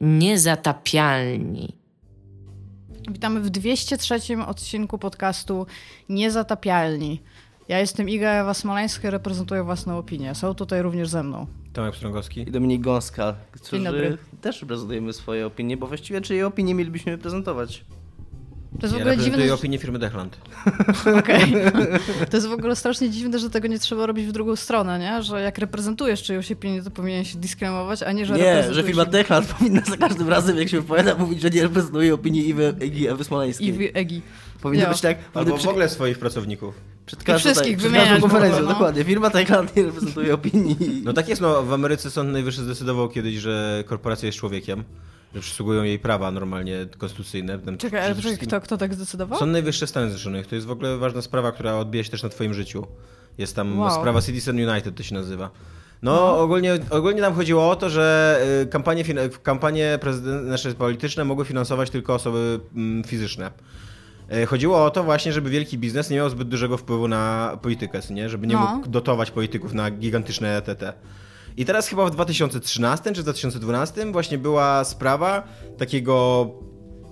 Niezatapialni. Witamy w 203 odcinku podcastu Niezatapialni. Ja jestem Iga Ewa Smoleńska, reprezentuję własną opinię. Są tutaj również ze mną. Tomek Pstrągowski. I Dominik Gąska, Dzień którzy dobry. też prezentujemy swoje opinie, bo właściwie czyje opinie mielibyśmy prezentować? To jest w ogóle dziwne, opinię firmy Dechland. że... Okej. To jest w ogóle strasznie dziwne, że tego nie trzeba robić w drugą stronę, nie? Że jak reprezentujesz czyjąś opinię, to powinien się disklamować, a nie, że Nie, że firma Techland powinna za każdym razem, jak się wypowiada, mówić, że nie reprezentuje opinii Iwy, Igi Ewy Smoleńskiej. I wy- Egi. Powinno być tak, Albo powinno w ogóle swoich pracowników. przed każdą, wszystkich tak, przed wymieniać ogóle, konferencją, no. dokładnie. Firma Techland nie reprezentuje opinii. No tak jest, no w Ameryce Sąd Najwyższy zdecydował kiedyś, że korporacja jest człowiekiem, że przysługują jej prawa normalnie konstytucyjne. Tam Czekaj, ale wszystkim- kto, kto tak zdecydował? Sąd Najwyższy Stanów Zjednoczonych to jest w ogóle ważna sprawa, która odbija się też na twoim życiu. Jest tam Wow. sprawa Citizen United, to się nazywa. No, Ogólnie, ogólnie nam chodziło o to, że y, kampanie, kampanie nasze polityczne mogły finansować tylko osoby mm, fizyczne. Y, Chodziło o to właśnie, żeby wielki biznes nie miał zbyt dużego wpływu na politykę, nie? żeby nie No. mógł dotować polityków na gigantyczne ETT. I teraz chyba w 2013 czy 2012 właśnie była sprawa takiego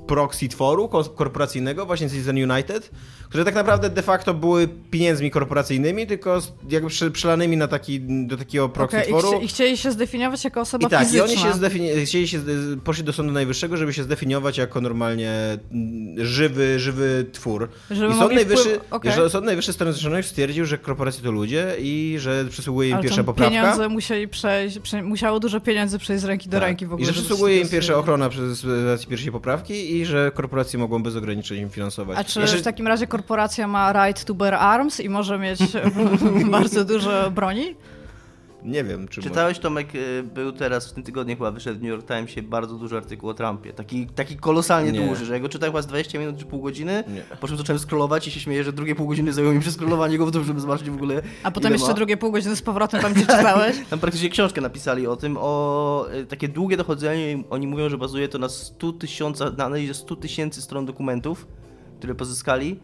proxy tworu ko- korporacyjnego, właśnie Citizen United, które tak naprawdę de facto były pieniędzmi korporacyjnymi, tylko jakby przelanymi na taki, do takiego proxy i, tworu. chcie, I chcieli się zdefiniować jako osoba I tak, fizyczna. i oni się zdefini- chcieli się, poszli do Sądu Najwyższego, żeby się zdefiniować jako normalnie mm, żywy, żywy twór. Żeby I Sąd Najwyższy, wpływ- że Sąd Najwyższy Stanów Zjednoczonych stwierdził, że korporacje to ludzie i że przysługuje im Ale pierwsza poprawka. pieniądze musieli przejść, prze, musiało dużo pieniędzy przejść z ręki do Tak. ręki w ogóle. I że przysługuje im pierwsza ochrona przez racji pierwszej poprawki i że korporacje mogą bez ograniczeń im finansować. A czy Jeszcze- w takim razie korporacja ma right to bear arms i może mieć bardzo dużo broni? Nie wiem, czy Czytałeś, Tomek, y, był teraz w tym tygodniu chyba wyszedł w New York Timesie bardzo duży artykuł o Trumpie. Taki, taki kolosalnie Nie. duży, że ja go czytałem chyba z 20 minut czy pół godziny, Nie. po czym zacząłem scrollować i się śmieję, że drugie pół godziny zajęło mi przescrollowanie go w tym, żeby zobaczyć w ogóle A potem ile jeszcze ma. drugie pół godziny z powrotem tam, gdzie czytałeś? Tam praktycznie książkę napisali o tym, o y, takie długie dochodzenie. Oni mówią, że bazuje to na 100 tysiącach, na analizie 100 tysięcy stron dokumentów, które pozyskali,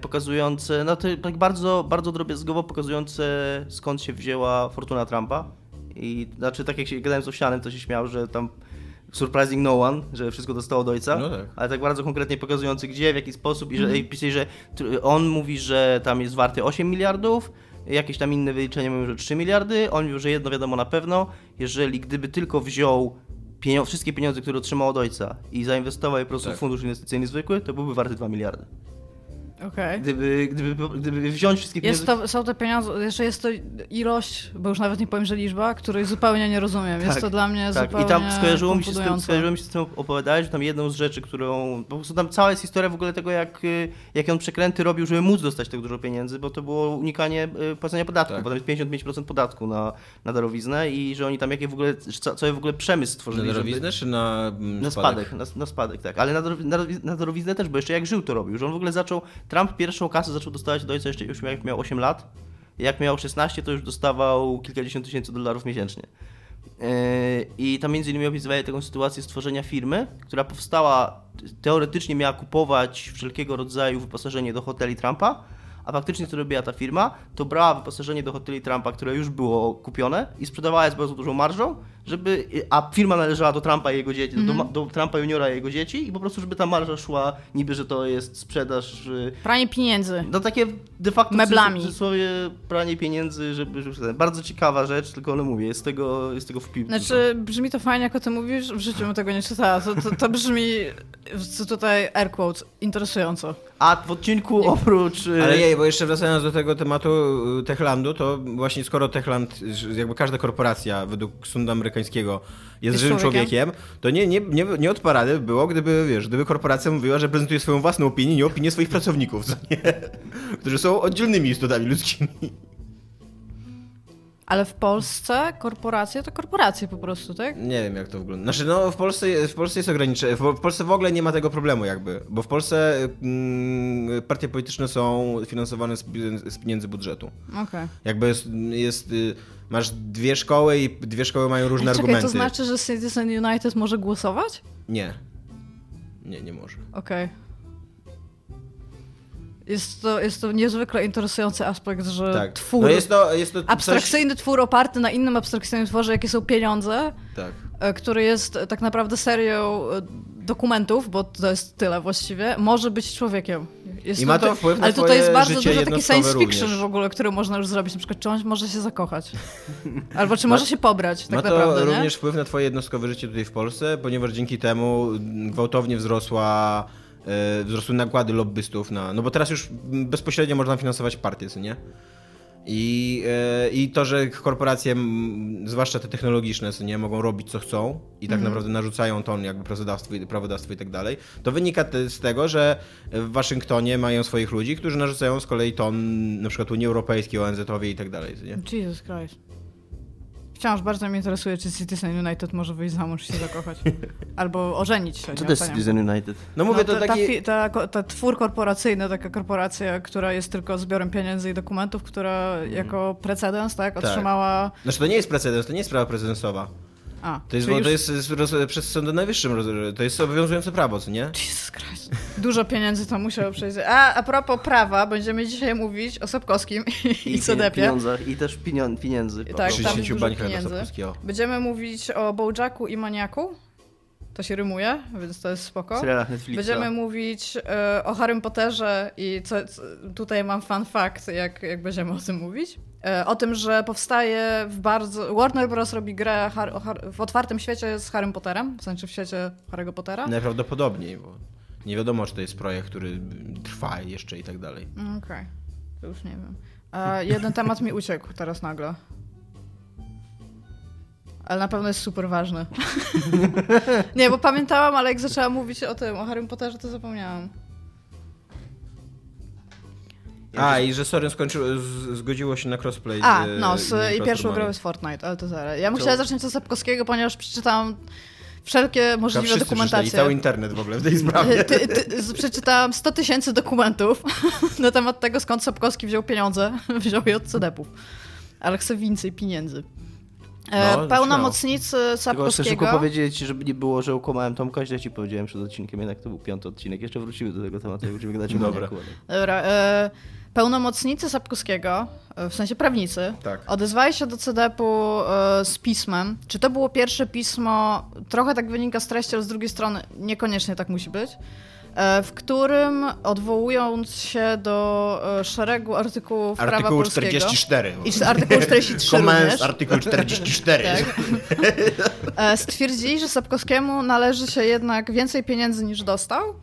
pokazujące, no to tak bardzo, bardzo drobiazgowo pokazujące skąd się wzięła fortuna Trumpa. I znaczy, tak jak się gadałem z Owsianem, to się śmiał, że tam surprising no one, że wszystko dostało do ojca, No tak. ale tak bardzo konkretnie pokazujący gdzie, w jaki sposób i że i pisali, że on mówi, że tam jest warty 8 miliardów, jakieś tam inne wyliczenia mówią, że 3 miliardy, on mówił, że jedno wiadomo na pewno, jeżeli gdyby tylko wziął pienio- wszystkie pieniądze, które otrzymał od ojca i zainwestował je po prostu Tak. w fundusz inwestycyjny zwykły, to byłby warty 2 miliardy. Okej. Gdyby, gdyby, gdyby wziąć wszystkie Jest pieniądze... to, są te pieniądze, jeszcze jest to ilość, bo już nawet nie powiem, że liczba, której zupełnie nie rozumiem. Jest Tak, to dla mnie Tak, zupełnie i tam skojarzyło mi, się z tym, skojarzyło mi się z tym opowiadałeś, że tam jedną z rzeczy, którą. Po prostu tam cała jest historia w ogóle tego, jak, y, jak on przekręty robił, żeby móc dostać tak dużo pieniędzy, bo to było unikanie y, płacenia podatku, Tak. bo tam jest 55% podatku na, na darowiznę i że oni tam jakie w ogóle, cały w ogóle przemysł Na stworzyli. darowiznę czy na, mm, Na spadek, na, na spadek, tak. Ale na, na, na darowiznę też, bo jeszcze jak żył to robił, że on w ogóle zaczął, Trump pierwszą kasę zaczął dostawać do ojca jeszcze już jak miał 8 lat. Jak miał 16, to już dostawał kilkadziesiąt tysięcy dolarów miesięcznie. Yy, I tam między innymi opisywali taką sytuację stworzenia firmy, która powstała, teoretycznie miała kupować wszelkiego rodzaju wyposażenie do hoteli Trumpa, a faktycznie co robiła ta firma, to brała wyposażenie do hoteli Trumpa, które już było kupione i sprzedawała je z bardzo dużą marżą, żeby, a firma należała do Trumpa i jego dzieci, do, do Trumpa juniora i jego dzieci i po prostu, żeby ta marża szła niby, że to jest sprzedaż y, Pranie pieniędzy. no takie de facto Meblami. w cudzysłowie pranie pieniędzy, żeby, żeby bardzo ciekawa rzecz, tylko no mówię, jest tego, jest tego w piłce. Znaczy, brzmi to fajnie, jak o tym mówisz, w życiu bym tego nie czytała. To, to, to brzmi, co tutaj air quotes, interesująco. A w odcinku oprócz... y, Ale jej, bo jeszcze wracając do tego tematu y, Techlandu, to właśnie skoro Techland, jakby każda korporacja według sądu amerykańskiego jest, Jest żywym człowiekiem? człowiekiem, to nie, nie, nie, nie od parady było, gdyby, wiesz, gdyby korporacja mówiła, że prezentuje swoją własną opinię, nie opinię swoich pracowników, co nie? którzy są oddzielnymi istotami ludzkimi. Ale w Polsce korporacje to korporacje po prostu, tak? Nie wiem, jak to wygląda. Znaczy, no, w Polsce, w Polsce jest ograniczenie. W Polsce w ogóle nie ma tego problemu, jakby. Bo w Polsce mm, partie polityczne są finansowane z, z pieniędzy budżetu. Okej. Jakby jest, jest. y, Masz dwie szkoły i dwie szkoły mają różne Czekaj, argumenty. to znaczy, że Citizen United może głosować? Nie. Nie, nie może. Okej. Jest to, jest to niezwykle interesujący aspekt, że Tak. twór, No jest to, jest to coś- abstrakcyjny twór oparty na innym abstrakcyjnym tworze, jakie są pieniądze, Tak. e, który jest tak naprawdę serią e, dokumentów, bo to jest tyle właściwie, może być człowiekiem. Jest I ma to wpływ na Ale tutaj jest bardzo dużo taki science fiction również. w ogóle, który można już zrobić. Na przykład, czy on może się zakochać. Albo czy może się pobrać, tak Ma to naprawdę, nie? również wpływ na twoje jednostkowe życie tutaj w Polsce, ponieważ dzięki temu gwałtownie wzrosła, e, wzrosły nakłady lobbystów na... No bo teraz już bezpośrednio można finansować partie, co nie? I, e, I to, że korporacje, zwłaszcza te technologiczne, nie, mogą robić co chcą i tak naprawdę narzucają ton jakby prawodawstwo, i- prawodawstwo i tak dalej, to wynika z tego, że w Waszyngtonie mają swoich ludzi, którzy narzucają z kolei ton na przykład Unii Europejskiej, ONZ-owi i tak dalej, nie? Jesus Christ. Wciąż bardzo mnie interesuje, czy Citizen United może wyjść za mąż i się zakochać. Albo ożenić się. Co to jest. Citizen United? No mówię, to ta, taki... ta, ko- ta twór korporacyjny, taka korporacja, która jest tylko zbiorem pieniędzy i dokumentów, która jako precedens, tak, otrzymała... Znaczy to nie jest precedens, to nie jest sprawa precedensowa. A, To jest, czyli to już- jest roz, przez Sąd Najwyższym, roz, to jest obowiązujące prawo, co nie? Jesus Christ. Dużo pieniędzy to musiało przejść. A, a propos prawa, będziemy dzisiaj mówić o Sapkowskim i, i CDP-ie. pieniądzach i też pienią- pieniędzy. Tak, tam jest 60 dużo pieniędzy. Będziemy mówić o Bojacku i Maniaku. To się rymuje, więc to jest spoko. Będziemy mówić e, o Harrym Potterze i co, co, tutaj mam fun fact, jak, jak będziemy o tym mówić. E, o tym, że powstaje w bardzo... Warner Bros. robi grę Har, o Har, w otwartym świecie z Harrym Potterem, w sensie w świecie Harry'ego Pottera. Najprawdopodobniej, bo nie wiadomo, czy to jest projekt, który trwa jeszcze i tak dalej. Mm, Okej, to już nie wiem. E, jeden temat mi uciekł teraz nagle. Ale na pewno jest super ważny. nie, bo pamiętałam, ale jak zaczęłam mówić o tym, o Harrym Potterze, to zapomniałam. A, i że skończył, z, zgodziło się na crossplay. A, z, no, z z, innymi i pierwszą grą jest Fortnite, ale to zaraz. Ja musiałam zacząć od Sapkowskiego, ponieważ przeczytałam wszelkie możliwe przeczytali, dokumentacje. cały internet w ogóle w tej sprawie. Ty, ty, z- przeczytałam 100 tysięcy dokumentów na temat tego, skąd Sapkowski wziął pieniądze. Wziął je od CDP-ów. Ale chce więcej pieniędzy. E, No, pełnomocnicy Tylko chcę szybko Sapkowskiego. powiedzieć, żeby nie było, że ukłamałem Tomka, źle ci powiedziałem przed odcinkiem, jednak to był piąty odcinek. Jeszcze wrócimy do tego tematu, jak będziemy gadać o Dobra. maniaku. Dobra, e, pełnomocnicy Sapkowskiego, e, w sensie prawnicy, Tak. odezwali się do CDP-u e, z pismem. Czy to było pierwsze pismo, trochę tak wynika z treści, ale z drugiej strony niekoniecznie tak musi być, e, w którym odwołując się do szeregu artykułów prawa Artykuł polskiego 44. i artykuł 43 Komens, artykuł 44. tak, stwierdzili, że Sapkowskiemu należy się jednak więcej pieniędzy niż dostał.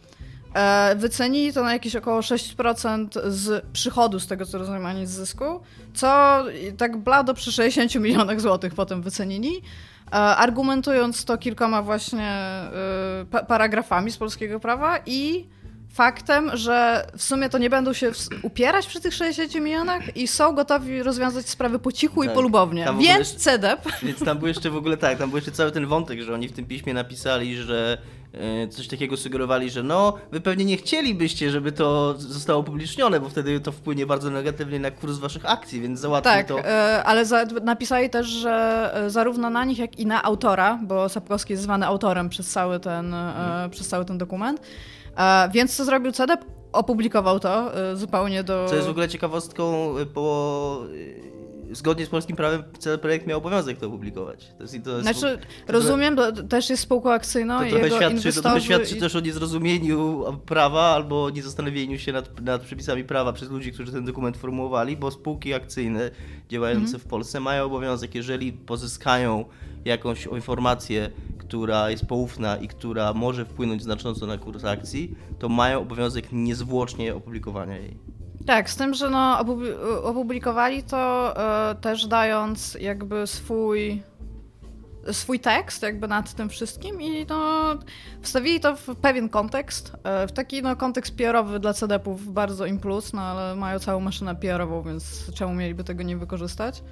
E, Wycenili to na jakieś około 6% z przychodu, z tego co rozumiem, a nie z zysku, co i tak blado przy 60 milionach złotych potem wycenili, e, argumentując to kilkoma właśnie e, pa- paragrafami z polskiego prawa i faktem, że w sumie to nie będą się upierać przy tych 60 milionach i są gotowi rozwiązać sprawy po cichu i Tak. polubownie. W ogóle Więc jest- CEDEP Więc tam był jeszcze w ogóle tak, tam był jeszcze cały ten wątek, że oni w tym piśmie napisali, że coś takiego sugerowali, że no, wy pewnie nie chcielibyście, żeby to zostało upublicznione, bo wtedy to wpłynie bardzo negatywnie na kurs waszych akcji, więc załatwmy Tak, to. e, ale za, napisali też, że e, zarówno na nich, jak i na autora, bo Sapkowski jest zwany autorem przez cały ten, e, przez cały ten dokument. E, więc co zrobił CEDEP? Opublikował to e, zupełnie do... Co jest w ogóle ciekawostką, bo zgodnie z polskim prawem cały projekt miał obowiązek to opublikować. To jest, to jest Znaczy, rozumiem, to też jest spółką akcyjną To i trochę jego świadczy, to trochę świadczy też o niezrozumieniu prawa albo niezastanowieniu się nad, nad przepisami prawa przez ludzi, którzy ten dokument formułowali, bo spółki akcyjne działające Mhm. w Polsce mają obowiązek, jeżeli pozyskają jakąś informację, która jest poufna i która może wpłynąć znacząco na kurs akcji, to mają obowiązek niezwłocznie opublikowania jej. Tak, z tym, że no, opubli- opublikowali to e, też dając jakby swój swój tekst jakby nad tym wszystkim i no, wstawili to w pewien kontekst, e, w taki no, kontekst PR-owy dla CDP-ów bardzo im plus, no ale mają całą maszynę PR-ową, więc czemu mieliby tego nie wykorzystać?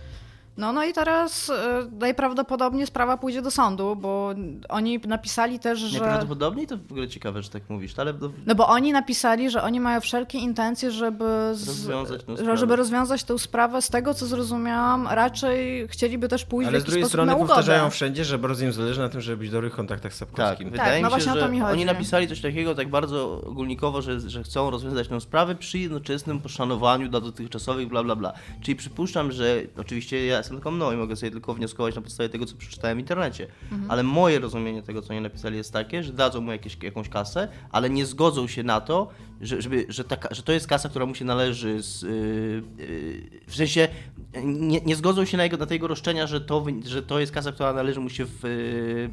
No, no i teraz e, najprawdopodobniej sprawa pójdzie do sądu, bo oni napisali też, że... Najprawdopodobniej to w ogóle ciekawe, że tak mówisz, ale to- No bo oni napisali, że oni mają wszelkie intencje, żeby, z, Rozwiązać sprawę. żeby rozwiązać tę sprawę. Z tego, co zrozumiałam, raczej chcieliby też pójść Ale w z jakiś drugiej sposób strony na ugodę. powtarzają wszędzie, że bardzo im zależy na tym, żeby być w dobrych kontaktach z Tak, Sapkowskim. wydaje no mi właśnie się, o to że mi chodzi. oni napisali coś takiego tak bardzo ogólnikowo, że, że chcą rozwiązać tę sprawę przy jednoczesnym poszanowaniu dla dotychczasowych bla bla bla. Czyli przypuszczam, że oczywiście ja jestem tylko mną i mogę sobie tylko wnioskować na podstawie tego, co przeczytałem w internecie. Ale moje rozumienie tego, co oni napisali jest takie, że dadzą mu jakieś, jakąś kasę, ale nie zgodzą się na to, że, żeby, że, ta, że to jest kasa, która mu się należy z, yy, yy, w sensie nie, nie zgodzą się na, jego, na te jego roszczenia, że to, że to jest kasa, która należy mu się w,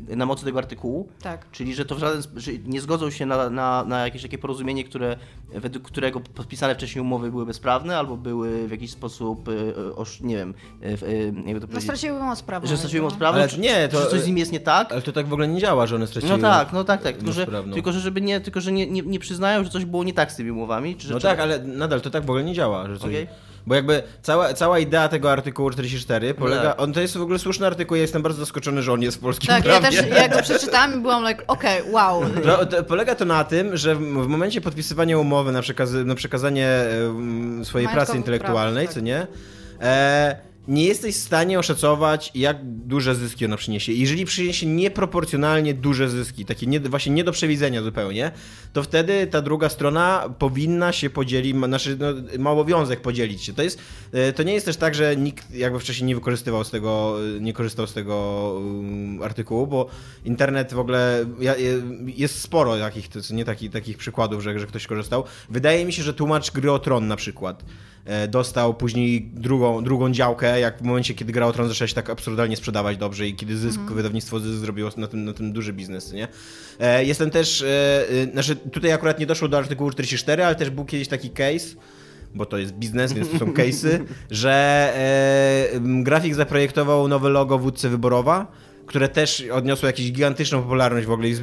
yy, na mocy tego artykułu. Tak. Czyli, że to w żaden że nie zgodzą się na, na, na jakieś takie porozumienie, które według którego podpisane wcześniej umowy były bezprawne albo były w jakiś sposób, y, osz, nie wiem, y, y, jakby to No powiedzieć, straciły moc prawną. że straciły moc jakby, prawną, Ale czy, nie, to- czy coś z nim jest nie tak. Ale to tak w ogóle nie działa, że one straciły. No tak, no tak, tak. Tylko, że, tylko, że żeby nie, tylko, że nie, nie, nie przyznają, że coś było nie tak z tymi umowami. Czy, No trzeba- tak, ale nadal to tak w ogóle nie działa. Że coś... Okej. Bo jakby cała, cała idea tego artykułu 44 polega. tak. On to jest w ogóle słuszny artykuł. Ja jestem bardzo zaskoczony, że on jest w polskim Tak, ja prawie. też, ja go przeczytałam i byłam like, okej, wow. To, to, polega to na tym, że w, w momencie podpisywania umowy na, przekazy, na przekazanie em, swojej pracy intelektualnej, praw, tak. co nie? E, nie jesteś w stanie oszacować, jak duże zyski ona przyniesie. Jeżeli przyniesie nieproporcjonalnie duże zyski, takie nie, właśnie nie do przewidzenia zupełnie, to wtedy ta druga strona powinna się podzielić, znaczy, no, ma obowiązek podzielić się. To, jest, e, to nie jest też tak, że nikt jakby wcześniej nie wykorzystywał z tego, nie korzystał z tego um, artykułu, bo internet w ogóle je- jest sporo takich, nie takich, takich przykładów, że, że ktoś korzystał. Wydaje mi się, że tłumacz gry o Tron na przykład e, dostał później drugą, drugą działkę, jak w momencie, kiedy gra o Tron zaczęła się tak absurdalnie sprzedawać dobrze i kiedy zysk, wydawnictwo zysk zrobiło na tym, na tym duży biznes, nie? E, Jestem też, e, e, znaczy tutaj akurat nie doszło do artykułu 44, ale też był kiedyś taki case, bo to jest biznes, więc to są case'y, że e, grafik zaprojektował nowe logo Wódcy Wyborowa, które też odniosło jakąś gigantyczną popularność w ogóle i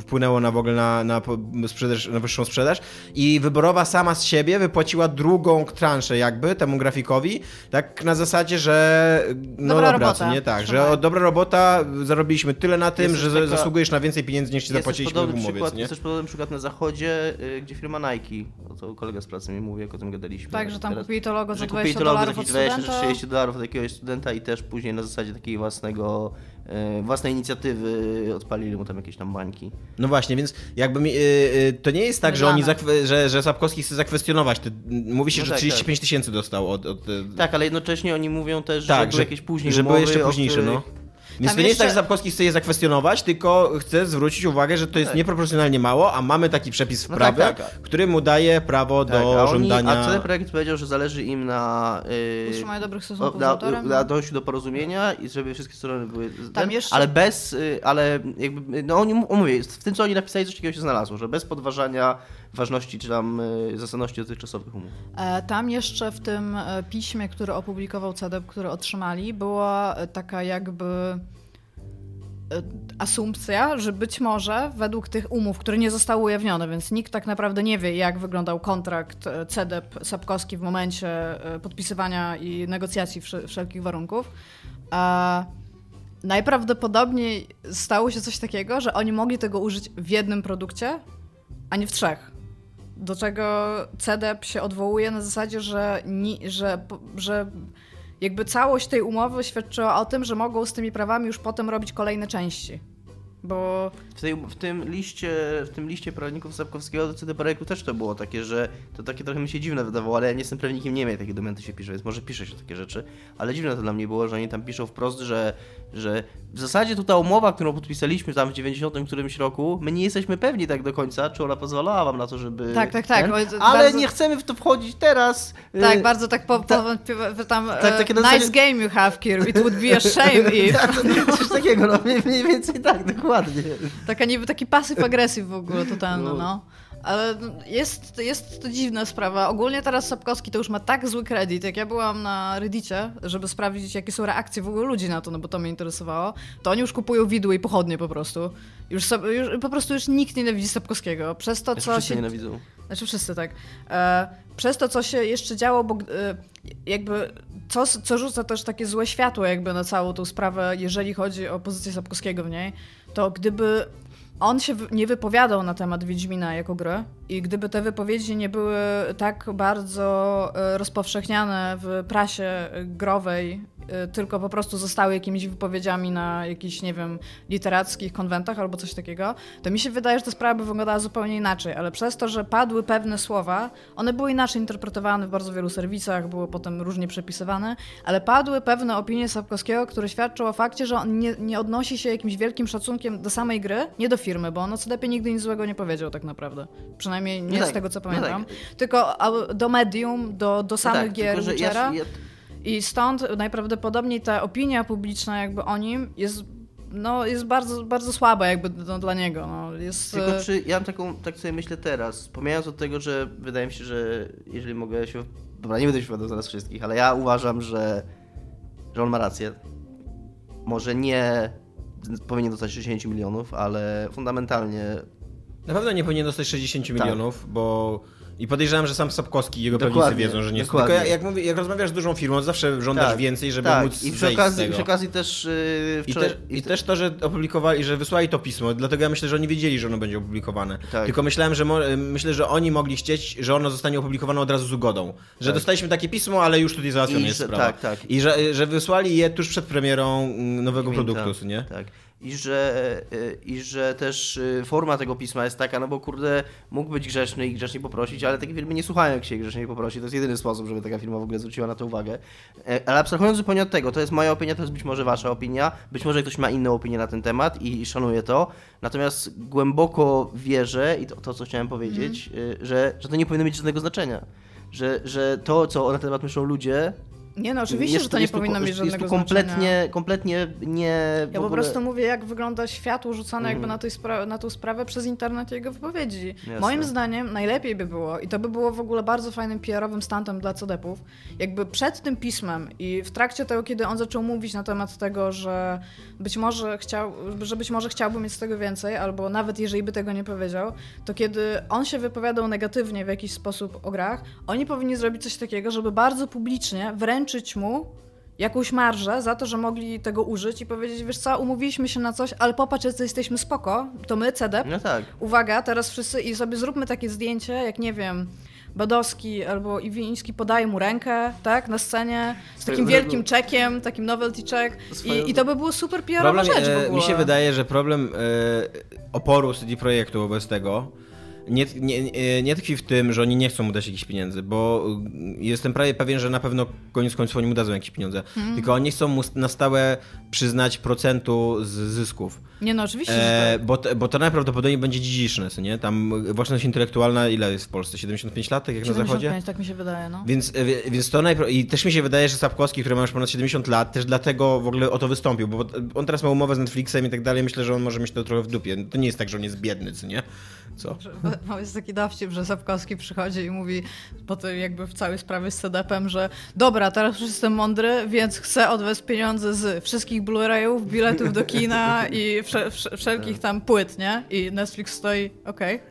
wpłynęło na w ogóle na, na, sprzedaż, na wyższą sprzedaż i Wyborowa sama z siebie wypłaciła drugą transzę jakby temu grafikowi, tak na zasadzie, że no Dobra dobra, robota. co nie tak, że o, dobra robota, zarobiliśmy tyle na tym, Jest że taka- zasługujesz na więcej pieniędzy niż ci zapłaciliśmy w umowie, co przykład, nie? jest też podobny przykład na zachodzie, y, gdzie firma Nike, o to kolega z pracy mi mówi, jak o tym gadaliśmy. Tak, że tam Teraz- kupili to logo za że 20 kupili to logo za dolarów od 20 czy studenta. 30 dolarów od jakiegoś studenta i też później na zasadzie takiej własnego, własnej inicjatywy odpalili mu tam jakieś tam bańki. No właśnie, więc jakby mi, y, y, to nie jest tak, że oni że, że Sapkowski chce zakwestionować. Te, mówi się, No że tak, 35 tysięcy dostał od. od Tak, ale jednocześnie oni mówią też, tak, że były jakieś później że były jeszcze późniejsze, no. Więc Tam to nie jest tak, że Sapkowski chce je zakwestionować, tylko chce zwrócić uwagę, że to jest Tak. nieproporcjonalnie mało, a mamy taki przepis w No prawie, tak, tak. który mu daje prawo Tak, do a oni, żądania. A CD Projekt powiedział, że zależy im na... Yy, Utrzymaniu dobrych stosunków na, na dojściu do porozumienia i żeby wszystkie strony były... Ten, jeszcze- Ale bez... y, Ale jakby... No oni, mówię, w tym co oni napisali coś takiego się znalazło, że bez podważania ważności czy tam y, zasadności dotychczasowych umów. E, Tam jeszcze w tym e, piśmie, które opublikował CEDEP, które otrzymali, była e, taka jakby e, asumpcja, że być może według tych umów, które nie zostały ujawnione, więc nikt tak naprawdę nie wie, jak wyglądał kontrakt e, CEDEP-Sapkowski w momencie e, podpisywania i negocjacji wsze- wszelkich warunków, najprawdopodobniej stało się coś takiego, że oni mogli tego użyć w jednym produkcie, a nie w trzech. Do czego CDEP się odwołuje na zasadzie, że, ni, że, że jakby całość tej umowy świadczyła o tym, że mogą z tymi prawami już potem robić kolejne części. Bo W, tej, w, tym liście, w tym liście prawników Sapkowskiego do CD Projektu też to było takie, że to takie trochę mi się dziwne wydawało, ale ja nie jestem prawnikiem, nie wiem jak takie dokumenty się pisze, więc może pisze się takie rzeczy, ale dziwne to dla mnie było, że oni tam piszą wprost, że, że w zasadzie tu ta umowa, którą podpisaliśmy tam w 90 którymś roku, my nie jesteśmy pewni tak do końca, czy ona pozwalała wam na to, żeby... Tak, tak, tak, ten, ale bardzo- nie chcemy w to wchodzić teraz. tak, Y, bardzo tak po, po, po, tam tak, e, takie nice zasadzie- game you have, Kir, it would be a shame if. tak, coś takiego, no mniej, mniej więcej tak, dokładnie. Taka niby taki pasyw agresyw w ogóle totalny, No. no. Ale jest, jest to dziwna sprawa. Ogólnie teraz Sapkowski to już ma tak zły kredyt. Jak ja byłam na Reddicie, żeby sprawdzić, jakie są reakcje w ogóle ludzi na to, no bo to mnie interesowało, to oni już kupują widły i pochodnie po prostu. Już, już po prostu już nikt nienawidzi Sapkowskiego. Przez to, co się nienawidzą. znaczy wszyscy tak. E, przez to, co się jeszcze działo, bo e, jakby co, co rzuca też takie złe światło jakby na całą tą sprawę, jeżeli chodzi o pozycję Sapkowskiego w niej, to gdyby on się nie wypowiadał na temat Wiedźmina jako gry i gdyby te wypowiedzi nie były tak bardzo e, rozpowszechniane w prasie growej tylko po prostu zostały jakimiś wypowiedziami na jakichś, nie wiem, literackich konwentach albo coś takiego, to mi się wydaje, że ta sprawa by wyglądała zupełnie inaczej, ale przez to, że padły pewne słowa, one były inaczej interpretowane w bardzo wielu serwisach, były potem różnie przepisywane, ale padły pewne opinie Sapkowskiego, które świadczą o fakcie, że on nie, nie odnosi się jakimś wielkim szacunkiem do samej gry, nie do firmy, bo on o CDP nigdy nic złego nie powiedział tak naprawdę. Przynajmniej nie No z tak, tego, co no pamiętam. tak. Tylko do medium, do, do samych tak, gier tylko, ja, ja, I stąd najprawdopodobniej ta opinia publiczna jakby o nim jest, no, jest bardzo, bardzo słaba jakby no, dla niego. No. Jest, Tylko e, czy ja mam taką, tak sobie myślę teraz, pomijając od tego, że wydaje mi się, że jeżeli mogę się, dobra, nie będę się wypowiadał zaraz wszystkich, ale ja uważam, że, że on ma rację. Może nie powinien dostać 60 milionów, ale fundamentalnie Na pewno nie powinien dostać 60 Tak. milionów, bo... I podejrzewam, że sam Sapkowski i jego Dokładnie, prawnicy wiedzą, że nie jest. Tylko dokładnie. jak, jak, mówię, jak rozmawiasz z dużą firmą, zawsze żądasz tak, więcej, żeby tak. móc I przy zejść z okazji, tego. przy okazji też yy, I, wczoraj, też, I też to, że opublikowali, że wysłali to pismo, dlatego ja myślę, że oni wiedzieli, że ono będzie opublikowane. Tak. Tylko myślałem, że mo- myślę, że oni mogli chcieć, że ono zostanie opublikowane od razu z ugodą. Że Tak. dostaliśmy takie pismo, ale już tutaj załatwiona I jest sprawa. tak, tak. I że, że wysłali je tuż przed premierą mm, nowego produktu, nie? Tak. I że, y, I że też y, forma tego pisma jest taka, no bo kurde, mógł być grzeczny i grzecznie poprosić, ale takie firmy nie słuchają, jak się grzecznie poprosi. To jest jedyny sposób, żeby taka firma w ogóle zwróciła na to uwagę. E, Ale abstrahując zupełnie od tego, to jest moja opinia, to jest być może wasza opinia, być może ktoś ma inną opinię na ten temat i, i szanuję to. Natomiast głęboko wierzę, i to, to co chciałem powiedzieć, y, że, że to nie powinno mieć żadnego znaczenia. Że, że to, co na ten temat myślą ludzie, Nie no, oczywiście, jest, że to nie jest tu- powinno mieć żadnego jest tu kompletnie, znaczenia. kompletnie nie. Ja po prostu mówię, jak wygląda światło rzucane jakby Mhm. na, tej spra- na tą sprawę przez internet i jego wypowiedzi. Jasne. Moim zdaniem najlepiej by było, i to by było w ogóle bardzo fajnym PR-owym stantem dla CDP-ów, jakby przed tym pismem i w trakcie tego, kiedy on zaczął mówić na temat tego, że być może chciał, że być może chciałby mieć z tego więcej, albo nawet jeżeli by tego nie powiedział, to kiedy on się wypowiadał negatywnie w jakiś sposób o grach, oni powinni zrobić coś takiego, żeby bardzo publicznie wręczyć mu jakąś marżę za to, że mogli tego użyć i powiedzieć, wiesz co, umówiliśmy się na coś, ale popatrz, że jesteśmy spoko, to my, CDEP, No tak. uwaga, teraz wszyscy i sobie zróbmy takie zdjęcie, jak nie wiem, Badowski albo Iwiński podaje mu rękę, tak, na scenie, z takim Swoją wielkim czekiem, takim novelty check i, i to by było super PR-owa Problem, rzecz w e, ogóle. mi się wydaje, że problem e, oporu CD Projektu wobec tego nie, nie, e, nie tkwi w tym, że oni nie chcą mu dać jakichś pieniędzy, bo e, jestem prawie pewien, że na pewno koniec końców oni mu dadzą jakieś pieniądze. Mhm. Tylko oni chcą mu na stałe przyznać procentu z zysków. Nie no, oczywiście, E, tak. bo, to- bo to najprawdopodobniej będzie dziedziczne, nie? Tam własność intelektualna ile jest w Polsce? 75 lat, tak jak na zachodzie? 75, tak mi się wydaje, no. Więc, e, więc to najpro... I też mi się wydaje, że Sapkowski, który ma już ponad 70 lat, też dlatego w ogóle o to wystąpił, bo on teraz ma umowę z Netflixem i tak dalej, myślę, że on może mieć to trochę w dupie. To nie jest tak, że on jest biedny, co nie? Co? No, jest taki dowcip, że Sapkowski przychodzi i mówi po tej jakby w całej sprawie z CDP-em, że dobra, teraz już jestem mądry, więc chcę od was pieniądze z wszystkich Blu-rayów, biletów do kina i wsze, wsze, wszelkich tam płyt, nie? I Netflix stoi, okej.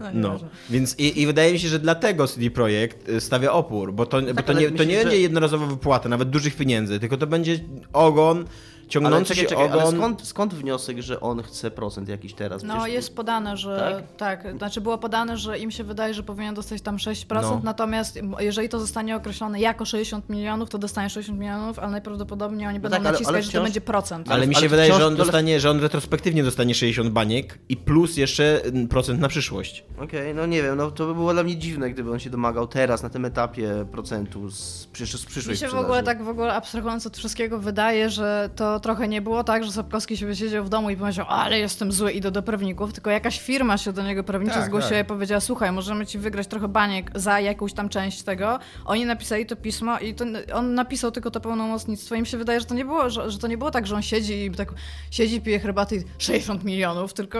no, No, nieważne. więc i, i wydaje mi się, że dlatego CD Projekt y, stawia opór, bo to, bo to nie, to myślisz, nie że- będzie jednorazowa wypłata, nawet dużych pieniędzy, tylko to będzie ogon, ciągnący czekaj, się czekaj, ale ogon. skąd, skąd wniosek, że on chce procent jakiś teraz? No Przecież- jest podane, że tak? znaczy było podane, że im się wydaje, że powinien dostać tam 6%, No. natomiast jeżeli to zostanie określone jako 60 milionów, to dostanie 60 milionów, ale najprawdopodobniej oni będą tak, ale- naciskać, ale że to wciąż- będzie procent. Ale mi się ale wydaje, wciąż że on dostanie, że on retrospektywnie dostanie 60 baniek i plus jeszcze mm, procent na przyszłość. Okej, no nie wiem, no to by było dla mnie dziwne, gdyby on się domagał teraz, na tym etapie procentu z, z przyszłej Mi się w ogóle tak w ogóle abstrahując od wszystkiego wydaje, że to trochę nie było tak, że Sapkowski się siedział w domu i powiedział, ale jestem zły, idę do prawników, tylko jakaś firma się do niego prawnicza Tak, zgłosiła tak. i powiedziała, słuchaj, możemy ci wygrać trochę baniek za jakąś tam część tego. Oni napisali to pismo i to, on napisał tylko to pełnomocnictwo i mi się wydaje, że to nie było, że, że to nie było tak, że on siedzi i tak siedzi, pije herbaty i 60 milionów, tylko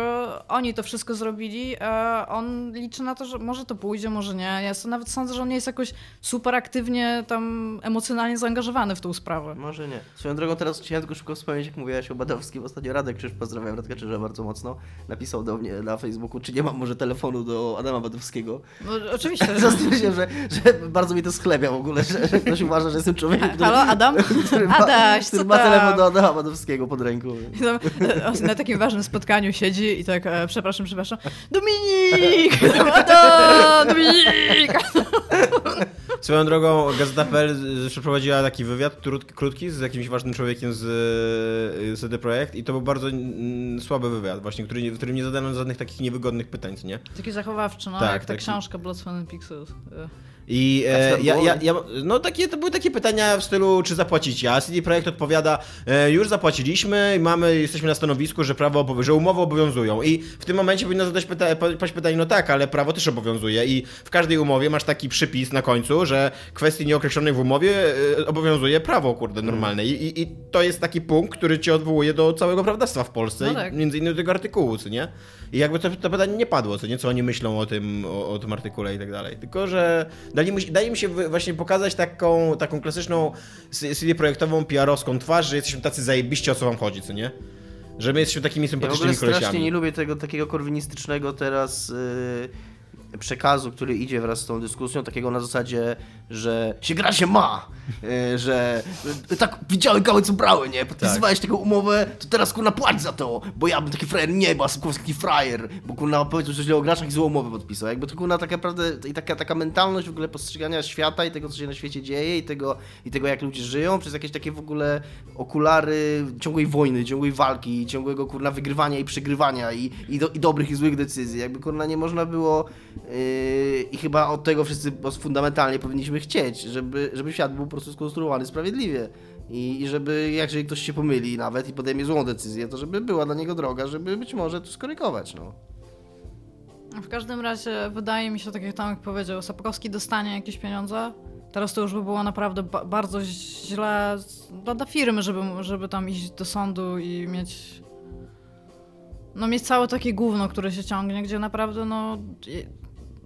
oni to wszystko zrobili, a on liczy na to, że może to pójdzie, może nie. Ja so- nawet sądzę, że on nie jest jakoś super aktywnie tam emocjonalnie zaangażowany w tą sprawę. Może nie. Swoją drogą teraz chciałem tylko szybko wspomnieć, jak mówiłaś o Badowskim. Ostatnio Radek Krzyż, pozdrawiam Radka Krzyża bardzo mocno, napisał do mnie na Facebooku, czy nie mam może telefonu do Adama Badowskiego. No, oczywiście. Zastanawiam się, że, że bardzo mi to schlebia w ogóle, że, że ktoś uważa, że jestem człowiekiem, który, Halo, Adam? który ma, Adaś, który ma telefon do Adama Badowskiego pod ręką. Tam, e, Na takim ważnym spotkaniu siedzi i tak, e, przepraszam, przepraszam, Dominik! Adam! Dominik! Swoją drogą Gazeta.pl przeprowadziła taki wywiad krótki, krótki z jakimś ważnym człowiekiem z z CD Projekt i to był bardzo słaby wywiad właśnie, który, w którym nie zadano żadnych takich niewygodnych pytań, nie? Taki zachowawczy, no Tak, jak ta taki- książka Blood, Sweat and Pixels. I e, ja, ja, ja, no takie, to były takie pytania w stylu, czy zapłacicie, a CD Projekt odpowiada, e, już zapłaciliśmy i mamy, jesteśmy na stanowisku, że prawo, że umowy obowiązują. I w tym momencie powinno zadać pyta paść pytanie, no tak, ale prawo też obowiązuje. I w każdej umowie masz taki przypis na końcu, że kwestii nieokreślonych w umowie e, obowiązuje prawo, kurde, normalne. I, i, i to jest taki punkt, który cię odwołuje do całego prawodawstwa w Polsce, No tak. między innymi do tego artykułu, co nie? I jakby to, to pytanie nie padło, co nie, co oni myślą o tym, o, o tym artykule i tak dalej. Tylko, że dali mu, dali mi się właśnie pokazać taką, taką klasyczną CD projektową PR-owską twarz, że jesteśmy tacy zajebiście o co wam chodzi, co nie? Że my jesteśmy takimi Ja w ogóle sympatycznymi strasznie kolesiami. nie lubię tego takiego korwinistycznego teraz yy, przekazu, który idzie wraz z tą dyskusją, takiego na zasadzie, że się gra się ma, yy, że yy, tak widziałem gały co brały, nie? Podpisywałeś taką umowę, to teraz kurna płać za to, bo ja bym taki frajer nie, bo Sapkowski taki frajer, bo kurna powiedział coś źle o graczach i złą umowę podpisał. Jakby to kurna tak naprawdę i taka, taka mentalność w ogóle postrzegania świata i tego, co się na świecie dzieje i tego, i tego jak ludzie żyją przez jakieś takie w ogóle okulary ciągłej wojny, ciągłej walki, ciągłego kurna wygrywania i przegrywania i, i, do, i dobrych i złych decyzji. Jakby kurna nie można było i chyba od tego wszyscy fundamentalnie powinniśmy chcieć, żeby, żeby świat był po prostu skonstruowany sprawiedliwie. I, I żeby, jeżeli ktoś się pomyli nawet i podejmie złą decyzję, to żeby była dla niego droga, żeby być może to skorygować, no. W każdym razie wydaje mi się, tak jak Tomek powiedział, Sapkowski dostanie jakieś pieniądze. Teraz to już by było naprawdę ba- bardzo źle dla firmy, żeby, żeby tam iść do sądu i mieć. No, mieć całe takie gówno, które się ciągnie, gdzie naprawdę, no.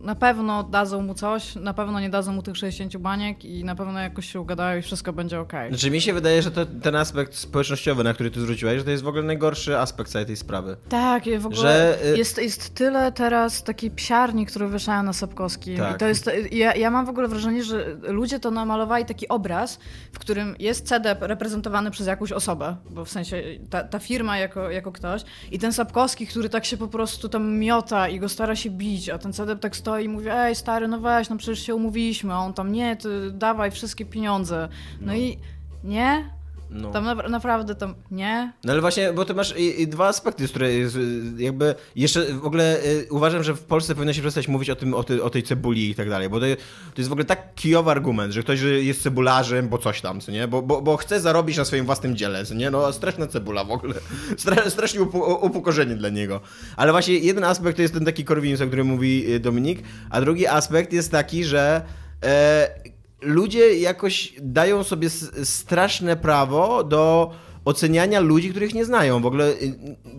Na pewno dadzą mu coś, na pewno nie dadzą mu tych 60 baniek i na pewno jakoś się ugadają i wszystko będzie okej. Znaczy mi się wydaje, że to, ten aspekt społecznościowy, na który ty zwróciłeś, że to jest w ogóle najgorszy aspekt całej tej sprawy. Tak, w ogóle Że, y- jest, jest tyle teraz takiej psiarni, które wieszają na Sapkowskim. Tak. I to jest, ja, ja mam w ogóle wrażenie, że ludzie to namalowali taki obraz, w którym jest CDP reprezentowany przez jakąś osobę, bo w sensie ta, ta firma jako, jako ktoś i ten Sapkowski, który tak się po prostu tam miota i go stara się bić, a ten CDP tak stoi i mówi, ej stary, no weź, no przecież się umówiliśmy, a on tam, nie, dawaj wszystkie pieniądze. No, i nie, No. tam na, naprawdę tam, nie, No ale właśnie, bo ty masz i, i dwa aspekty, które jest, jakby jeszcze w ogóle y, uważam, że w Polsce powinno się przestać mówić o tym, o, ty, o tej cebuli i tak dalej, bo to, to jest w ogóle tak kijowy argument, że ktoś jest cebularzem, bo coś tam, co nie? Bo, bo, bo chce zarobić na swoim własnym dziele, co nie? No straszna cebula w ogóle. Stra, strasznie upo, upokorzenie dla niego. Ale właśnie jeden aspekt to jest ten taki korwinizm, o którym mówi y, Dominik, a drugi aspekt jest taki, że e, ludzie jakoś dają sobie straszne prawo do oceniania ludzi, których nie znają. W ogóle y,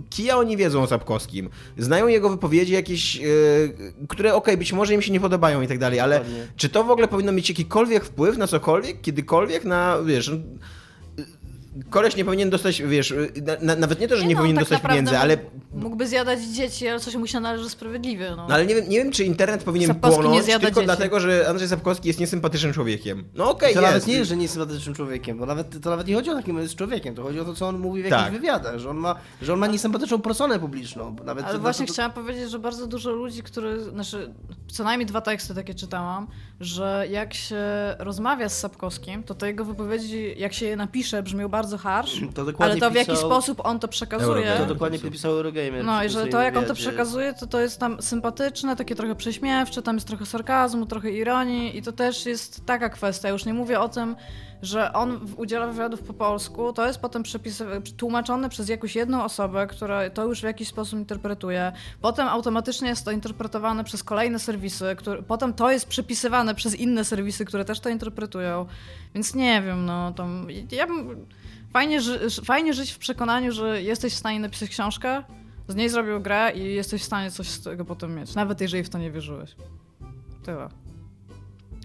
kija oni wiedzą o Sapkowskim. Znają jego wypowiedzi jakieś, y, które okej, być może im się nie podobają i tak dalej, ale Dokładnie. czy to w ogóle powinno mieć jakikolwiek wpływ na cokolwiek, kiedykolwiek na, wiesz... no, Koleś nie powinien dostać, wiesz, na, na, nawet nie to, że nie, no, powinien tak dostać pieniędzy, ale mógł- Mógłby zjadać dzieci, ale coś mu się należy sprawiedliwie. No. No ale nie wiem, nie wiem, czy internet powinien Sapkowski nie płonąć tylko dzieci. dlatego, że Andrzej Sapkowski jest niesympatycznym człowiekiem. No okej, I to jest. nawet nie jest, że nie jest sympatycznym człowiekiem, bo nawet, to nawet nie chodzi o takim jest człowiekiem, to chodzi o to, co on mówi w jakichś Tak. wywiadach, że on ma, że on ma niesympatyczną personę publiczną. Nawet Ale właśnie to- chciałam powiedzieć, że bardzo dużo ludzi, które, znaczy co najmniej dwa teksty takie czytałam, że jak się rozmawia z Sapkowskim, to te jego wypowiedzi, jak się je napisze, brzmią bardzo harsh, To ale to w jaki pisał- sposób on to przekazuje. Eurogamer. To dokładnie pisał Eurogamer. No i że to jak on to przekazuje, to to jest tam sympatyczne, takie trochę prześmiewcze, tam jest trochę sarkazmu, trochę ironii i to też jest taka kwestia. Już nie mówię o tym, że on w- udziela wywiadów po polsku, to jest potem tłumaczone przez jakąś jedną osobę, która to już w jakiś sposób interpretuje. Potem automatycznie jest to interpretowane przez kolejne serwisy, które, potem to jest przepisywane przez inne serwisy, które też to interpretują. Więc nie wiem, no tam ja bym... Fajnie, ży, fajnie żyć w przekonaniu, że jesteś w stanie napisać książkę, z niej zrobił grę i jesteś w stanie coś z tego potem mieć, nawet jeżeli w to nie wierzyłeś. Tyle.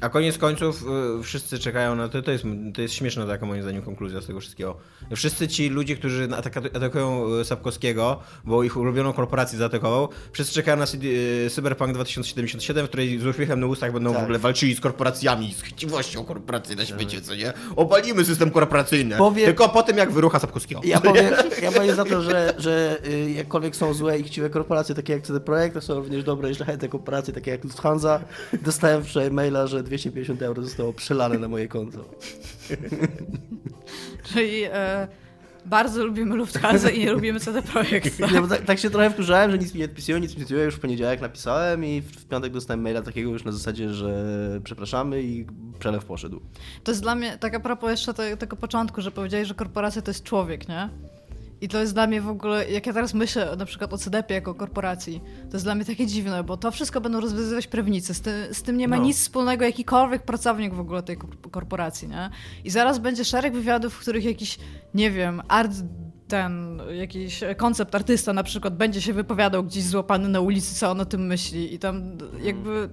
A koniec końców y, wszyscy czekają na to, to jest, to jest śmieszna taka moim zdaniem konkluzja z tego wszystkiego. Wszyscy ci ludzie, którzy atakują y, Sapkowskiego, bo ich ulubioną korporację zaatakował, wszyscy czekają na CD, y, Cyberpunk 2077, w której z uśmiechem na ustach będą w Tak. ogóle walczyli z korporacjami, z chciwością korporacji na świecie, co nie? Obalimy system korporacyjny. Powiem- Tylko po tym, jak wyrucha Sapkowskiego. Ja powiem, ja powiem za to, że, że y, jakkolwiek są złe i chciwe korporacje takie jak CD Projekt, to są również dobre i szlachetne korporacje takie jak Lufthansa. Dostałem wczoraj maila, że 250 euro zostało przelane na moje konto. Czyli e, bardzo lubimy Lufthansa i nie lubimy CD Projekt. Bo tak, tak się trochę wkurzałem, że nic mi nie odpisują, nic mi nie odpisują. Już w poniedziałek napisałem i w, w piątek dostałem maila takiego już na zasadzie, że przepraszamy i przelew poszedł. To jest dla mnie, tak a propos jeszcze te, tego początku, że powiedziałeś, że korporacja to jest człowiek, nie? I to jest dla mnie w ogóle, jak ja teraz myślę na przykład o CDP jako korporacji, to jest dla mnie takie dziwne, bo to wszystko będą rozwiązywać prawnicy. Z, ty, z tym nie ma No. nic wspólnego jakikolwiek pracownik w ogóle tej kor- korporacji, nie? I zaraz będzie szereg wywiadów, w których jakiś, nie wiem, art ten jakiś koncept artysta na przykład będzie się wypowiadał gdzieś złapany na ulicy, co on o tym myśli i tam jakby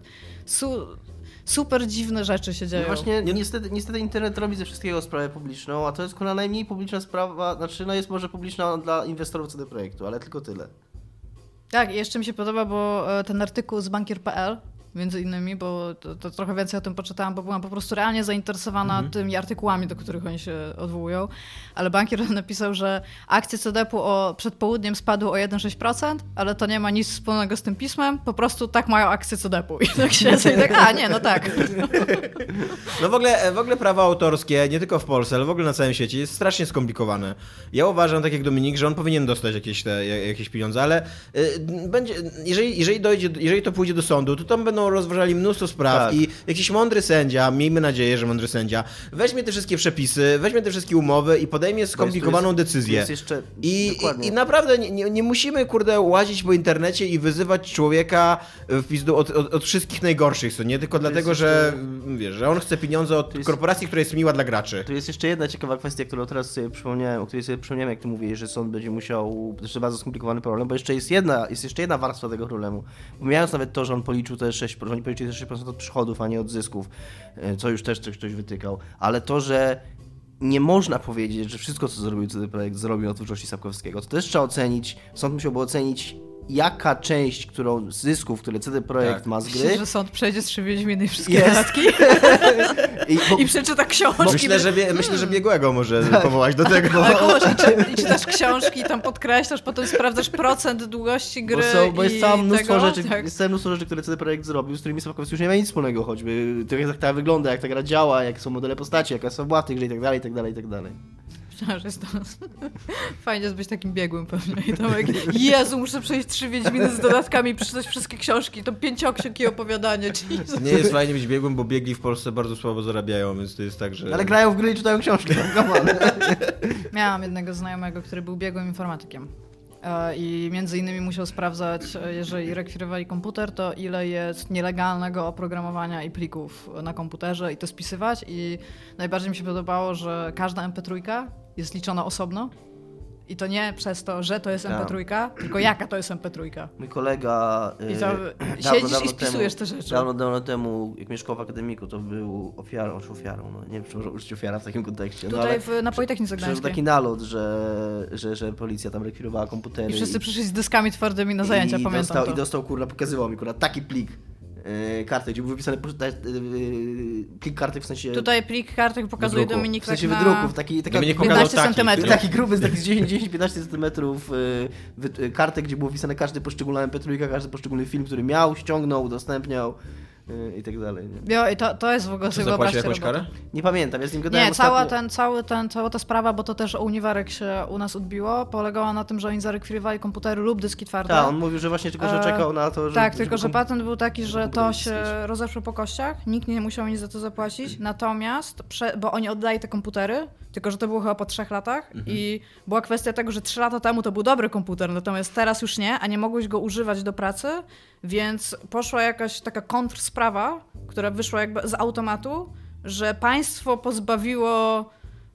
su, super dziwne rzeczy się dzieją. No właśnie, niestety, niestety internet robi ze wszystkiego sprawę publiczną, a to jest kurwa najmniej publiczna sprawa, znaczy no jest może publiczna dla inwestorów CD Projektu, ale tylko tyle. Tak, i jeszcze mi się podoba, bo e, ten artykuł z bankier.pl między innymi, bo to, to trochę więcej o tym poczytałam, bo byłam po prostu realnie zainteresowana tymi artykułami, do których oni się odwołują. Ale bankier napisał, że akcje CDP-u o, przed południem spadły o 1,6%, ale to nie ma nic wspólnego z tym pismem, po prostu tak mają akcje CDP-u. I tak siedzę i tak, a nie, no tak. No w ogóle, w ogóle prawo autorskie, nie tylko w Polsce, ale w ogóle na całym świecie jest strasznie skomplikowane. Ja uważam, tak jak Dominik, że on powinien dostać jakieś, te, jakieś pieniądze, ale y, będzie, jeżeli, jeżeli, dojdzie, jeżeli to pójdzie do sądu, to tam będą rozważali mnóstwo spraw Tak. i jakiś mądry sędzia, miejmy nadzieję, że mądry sędzia, weźmie te wszystkie przepisy, weźmie te wszystkie umowy i podejmie skomplikowaną Tu jest- decyzję. jeszcze, I, i, I naprawdę nie, nie, nie musimy, kurde, łazić po internecie i wyzywać człowieka w pizdu od, od, od wszystkich najgorszych, co nie? Tylko dlatego, jest że, wiesz, że on chce pieniądze od jest- korporacji, która jest miła dla graczy. Tu jest jeszcze jedna ciekawa kwestia, którą teraz sobie przypomniałem, o której sobie przypomniałem, jak ty mówisz, że sąd będzie musiał, to jest bardzo skomplikowany problem, bo jeszcze jest jedna, jest jeszcze jedna warstwa tego problemu. Pomijając nawet to, że on policzył te 6%, że oni policzyli te 6% od przychodów, a nie od zysków, e, co już też coś ktoś wytykał, ale to, że nie można powiedzieć, że wszystko, co zrobił CD Projekt, zrobił na twórczości Sapkowskiego. To też trzeba ocenić, sąd musiałby ocenić, jaka część, którą zysków, które CD Projekt Tak. ma z gry, Myślę, że sąd przejdzie z Wiedźminy i wszystkie Jest. dodatki i, bo, i przeczyta książki. Myślę, że, bie, myślę, że biegłego może powołać do tego. Ale kogoś, i, czy, i czytasz książki, tam podkreślasz, potem sprawdzasz procent długości gry Bo, są, bo jest całe mnóstwo tego, rzeczy, tak. jest całe mnóstwo rzeczy, które CD Projekt zrobił, z którymi Sapkowski już nie ma nic wspólnego, choćby to jak ta wygląda, jak ta gra działa, jak są modele postaci, jaka są tej grze i tak dalej, i tak dalej, i tak dalej. Myślałam, że jest to... Fajnie jest być takim biegłym pewnie. I tam jak, Jezu, muszę przejść trzy Wiedźminy z dodatkami i przeczytać wszystkie książki, to pięcioksiąg i opowiadanie. Jesus. Nie jest fajnie być biegłym, bo biegli w Polsce bardzo słabo zarabiają, więc to jest tak, że... Ale grają w gry i czytają książki, no. Miałam jednego znajomego, który był biegłym informatykiem. E, I między innymi musiał sprawdzać, e, jeżeli rekwirowali komputer, to ile jest nielegalnego oprogramowania i plików na komputerze i to spisywać. I najbardziej mi się podobało, że każda MP3 jest liczona osobno. I to nie przez to, że to jest Tak. MP3, tylko jaka to jest MP3. Mój kolega... I y, to dawno, siedzisz dawno i spisujesz temu, te rzeczy. Dawno, dawno temu, jak mieszkał w akademiku, to był ofiarą, czy ofiarą, no nie wiem, czy można użyć ofiara w takim kontekście. no, Tutaj ale w, na Politechnice Gdańskiej. taki nalot, że, że, że policja tam rekwirowała komputery. I wszyscy przyszli z dyskami twardymi na zajęcia, I pamiętam dostał, to. I dostał, kurwa, pokazywał mi, kurwa, taki plik yy, karty, gdzie był wypisany yy, plik karty w sensie Tutaj plik kartek pokazuje Wydruku. Dominik w sensie tak wydruków, na... taki, taka, Dominik taki, pokazał 15 taki. centymetrów. taki gruby, z takich 10-15 centymetrów yy, kartek, gdzie było wpisane każdy poszczególny MP3, każdy poszczególny film, który miał, ściągnął, udostępniał i tak dalej. Nie? Jo, i to, to jest w ogóle Czy zapłacił jakąś robotę. karę? nie pamiętam, ja z nim gadałem Nie, cała, ostatnio. ten, cały ten, cała ta sprawa, bo to też o Uniwarek się u nas odbiło, polegała na tym, że oni zarekwirowali komputery lub dyski twarde. Tak, on mówił, że właśnie tylko, że E, czekał na to, że... tak, tylko żeby że patent był taki, że to się rozeszło po kościach, nikt nie musiał nic za to zapłacić, natomiast, prze, bo oni oddali te komputery, tylko że to było chyba po trzech latach i była kwestia tego, że trzy lata temu to był dobry komputer, natomiast teraz już nie, a nie mogłeś go używać do pracy, więc poszła jakaś taka kontrzprawa, która wyszła jakby z automatu, że państwo pozbawiło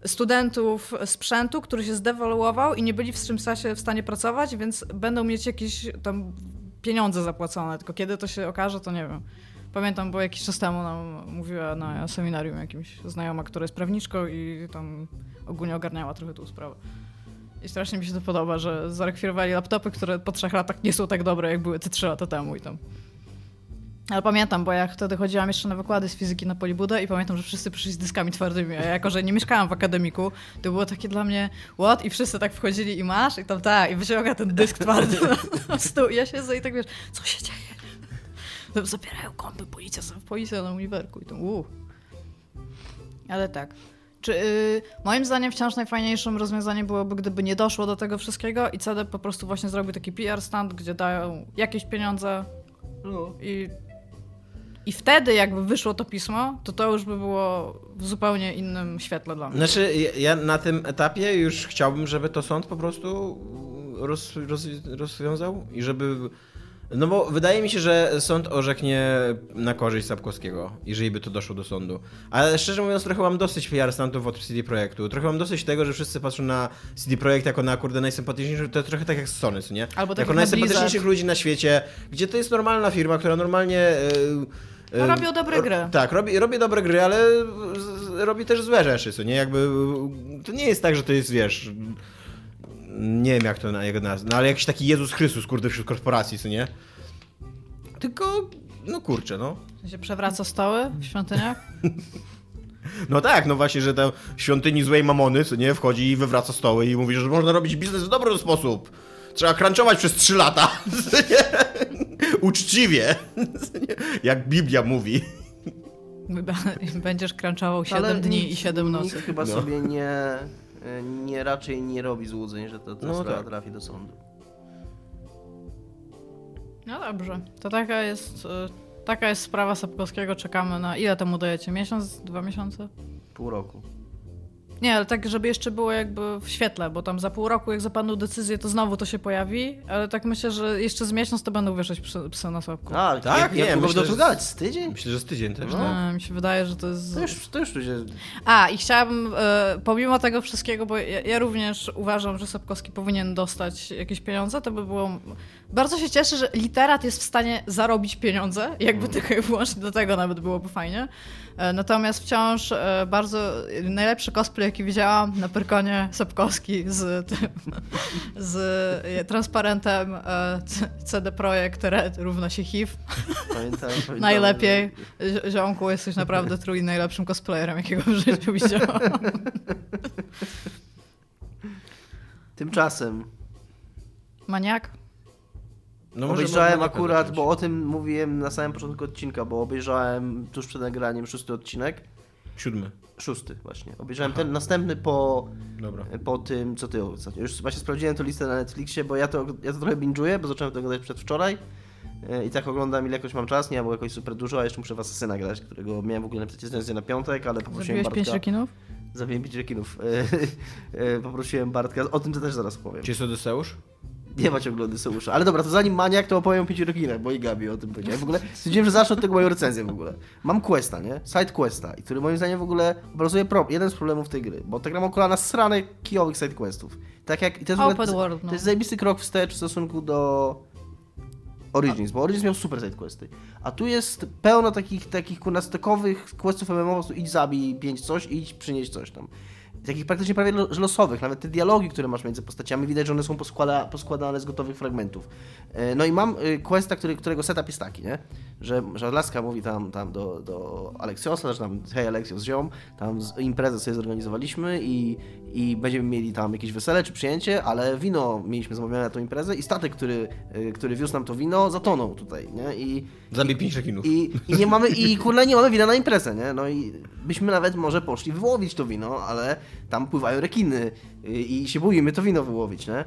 studentów sprzętu, który się zdewaluował i nie byli w czym czasie w stanie pracować, więc będą mieć jakieś tam pieniądze zapłacone, tylko kiedy to się okaże, to nie wiem. Pamiętam, bo jakiś czas temu nam mówiła na seminarium jakimś znajoma, która jest prawniczką i tam ogólnie ogarniała trochę tą sprawę. I strasznie mi się to podoba, że zarekwirowali laptopy, które po trzech latach nie są tak dobre, jak były te trzy lata temu i tam. Ale pamiętam, bo ja wtedy chodziłam jeszcze na wykłady z fizyki na Polibudę i pamiętam, że wszyscy przyszli z dyskami twardymi, a ja jako, że nie mieszkałam w akademiku, to było takie dla mnie what? I wszyscy tak wchodzili i masz? I tam tak, i wyciąga ten dysk twardy na stół i ja siedzę i tak wiesz, co się dzieje? Tam zabierają kompy, policja, policja na uniwerku i to uuu. Ale tak. Czy, y, moim zdaniem wciąż najfajniejszym rozwiązaniem byłoby, gdyby nie doszło do tego wszystkiego i CD po prostu właśnie zrobił taki PR stand, gdzie dają jakieś pieniądze No. i, i wtedy jakby wyszło to pismo, to to już by było w zupełnie innym świetle dla mnie. Znaczy, ja- ja na tym etapie już chciałbym, żeby to sąd po prostu roz, roz, rozwiązał i żeby... No bo wydaje mi się, że sąd orzeknie na korzyść Sapkowskiego, jeżeli by to doszło do sądu. Ale szczerze mówiąc, trochę mam dosyć PR stantów od CD Projektu. Trochę mam dosyć tego, że wszyscy patrzą na CD Projekt jako na kurde najsympatyczniejszy, to trochę tak jak z Sony, nie? Albo tak jako jak na najsympatyczniejszych Blizzard. ludzi na świecie, gdzie to jest normalna firma, która normalnie... e, No, robią dobre gry. Tak, robi, robi dobre gry, ale robi też złe rzeczy, co nie? Jakby to nie jest tak, że to jest, wiesz, nie wiem jak to na jego nazwę, no ale jakiś taki Jezus Chrystus, kurde, wśród korporacji, co nie? Tylko, no kurczę, no. się przewraca stoły w świątyniach? No tak, no właśnie, że tam w świątyni złej mamony, co nie, wchodzi i wywraca stoły i mówi, że można robić biznes w dobry sposób. Trzeba crunchować przez 3 lata. Uczciwie. Jak Biblia mówi. Będziesz crunchował 7 Ale dni nikt- i 7 Nikt nocy. chyba No. sobie nie, nie raczej nie robi złudzeń, że to, ta No sprawa tak. trafi do sądu. No dobrze, to taka jest, y, taka jest sprawa Sapkowskiego. Czekamy na ile temu dajecie? Miesiąc? Dwa miesiące? Pół roku. Nie, ale tak, żeby jeszcze było jakby w świetle, bo tam za pół roku, jak zapadną decyzję, to znowu to się pojawi, ale tak myślę, że jeszcze z miesiąc to będą wieszać psy, na słabku. A, Tak, nie, że- tu gadać? Z tydzień? Myślę, że z tydzień też, No. no. Nie, mi się wydaje, że to jest... To już, to już ludzie... A, i chciałabym, e, pomimo tego wszystkiego, bo ja, ja również uważam, że Sapkowski powinien dostać jakieś pieniądze, to by było... Bardzo się cieszę, że literat jest w stanie zarobić pieniądze, jakby tylko i wyłącznie do tego nawet byłoby fajnie. E, natomiast wciąż e, bardzo najlepszy cosplay, jaki widziałam na Pyrkonie Sapkowski z tym, z transparentem e, CD Projekt Red równa się HIV. Pamiętam, pamiętam, Najlepiej. Zi- Ziomku, jesteś naprawdę trój najlepszym cosplayerem, jakiego w życiu widziałam. Tymczasem Maniak? No obejrzałem akurat, bo o tym mówiłem na samym początku odcinka, bo obejrzałem tuż przed nagraniem szósty odcinek. Siódmy. Szósty właśnie. Obejrzałem ten następny po, Dobra. po tym, co ty ostatnio. Już właśnie sprawdziłem tę listę na Netflixie, bo ja to, ja to trochę binge'uję, bo zacząłem to oglądać przedwczoraj. E, I tak oglądam ile jakoś mam czas, nie było jakoś super dużo, a jeszcze muszę w Asasyna grać, którego miałem w ogóle recenzję na piątek, ale poprosiłem Zabiłeś Bartka... pięć rekinów? Zabiłem pięć rekinów. E, e, poprosiłem Bartka, o tym to też zaraz powiem. Czy jest Odyseusz? Nie ma ciągle Odyseusza. Ale dobra, to zanim Maniak, to opowiem o pięciu rekinach, bo i Gabi o tym powiedziała. W ogóle stwierdziłem, że zacznę od tego moją recenzję w ogóle. Mam questa, nie? Side questa, i który moim zdaniem w ogóle obrazuje pro, jeden z problemów tej gry, bo ta gra ma kolana sranych kijowych side questów. Tak jak, i to jest, w ogóle- Open world, no. to jest zajebisty krok wstecz w stosunku do Origins, bo Origins miał super side questy. A tu jest pełno takich, takich kurna stokowych questów MMO, po prostu idź zabij pięć coś i idź przynieść coś tam. Takich praktycznie prawie losowych, nawet te dialogi, które masz między postaciami, widać, że one są poskłada, poskładane z gotowych fragmentów. E, No i mam y, questa, który, którego setup jest taki, nie? Że, że Laska mówi tam, tam do, do Aleksiosa, że tam, hej Aleksios, ziom, tam imprezę sobie zorganizowaliśmy i, i będziemy mieli tam jakieś wesele czy przyjęcie, ale wino mieliśmy zamówione na tą imprezę i statek, który, y, który wiózł nam to wino, zatonął tutaj, nie? I, Zabij pięć rekinów. i, I nie mamy, i kurna nie mamy wina na imprezę, nie? No i byśmy nawet może poszli wyłowić to wino, ale tam pływają rekiny y, i się boimy to wino wyłowić, nie?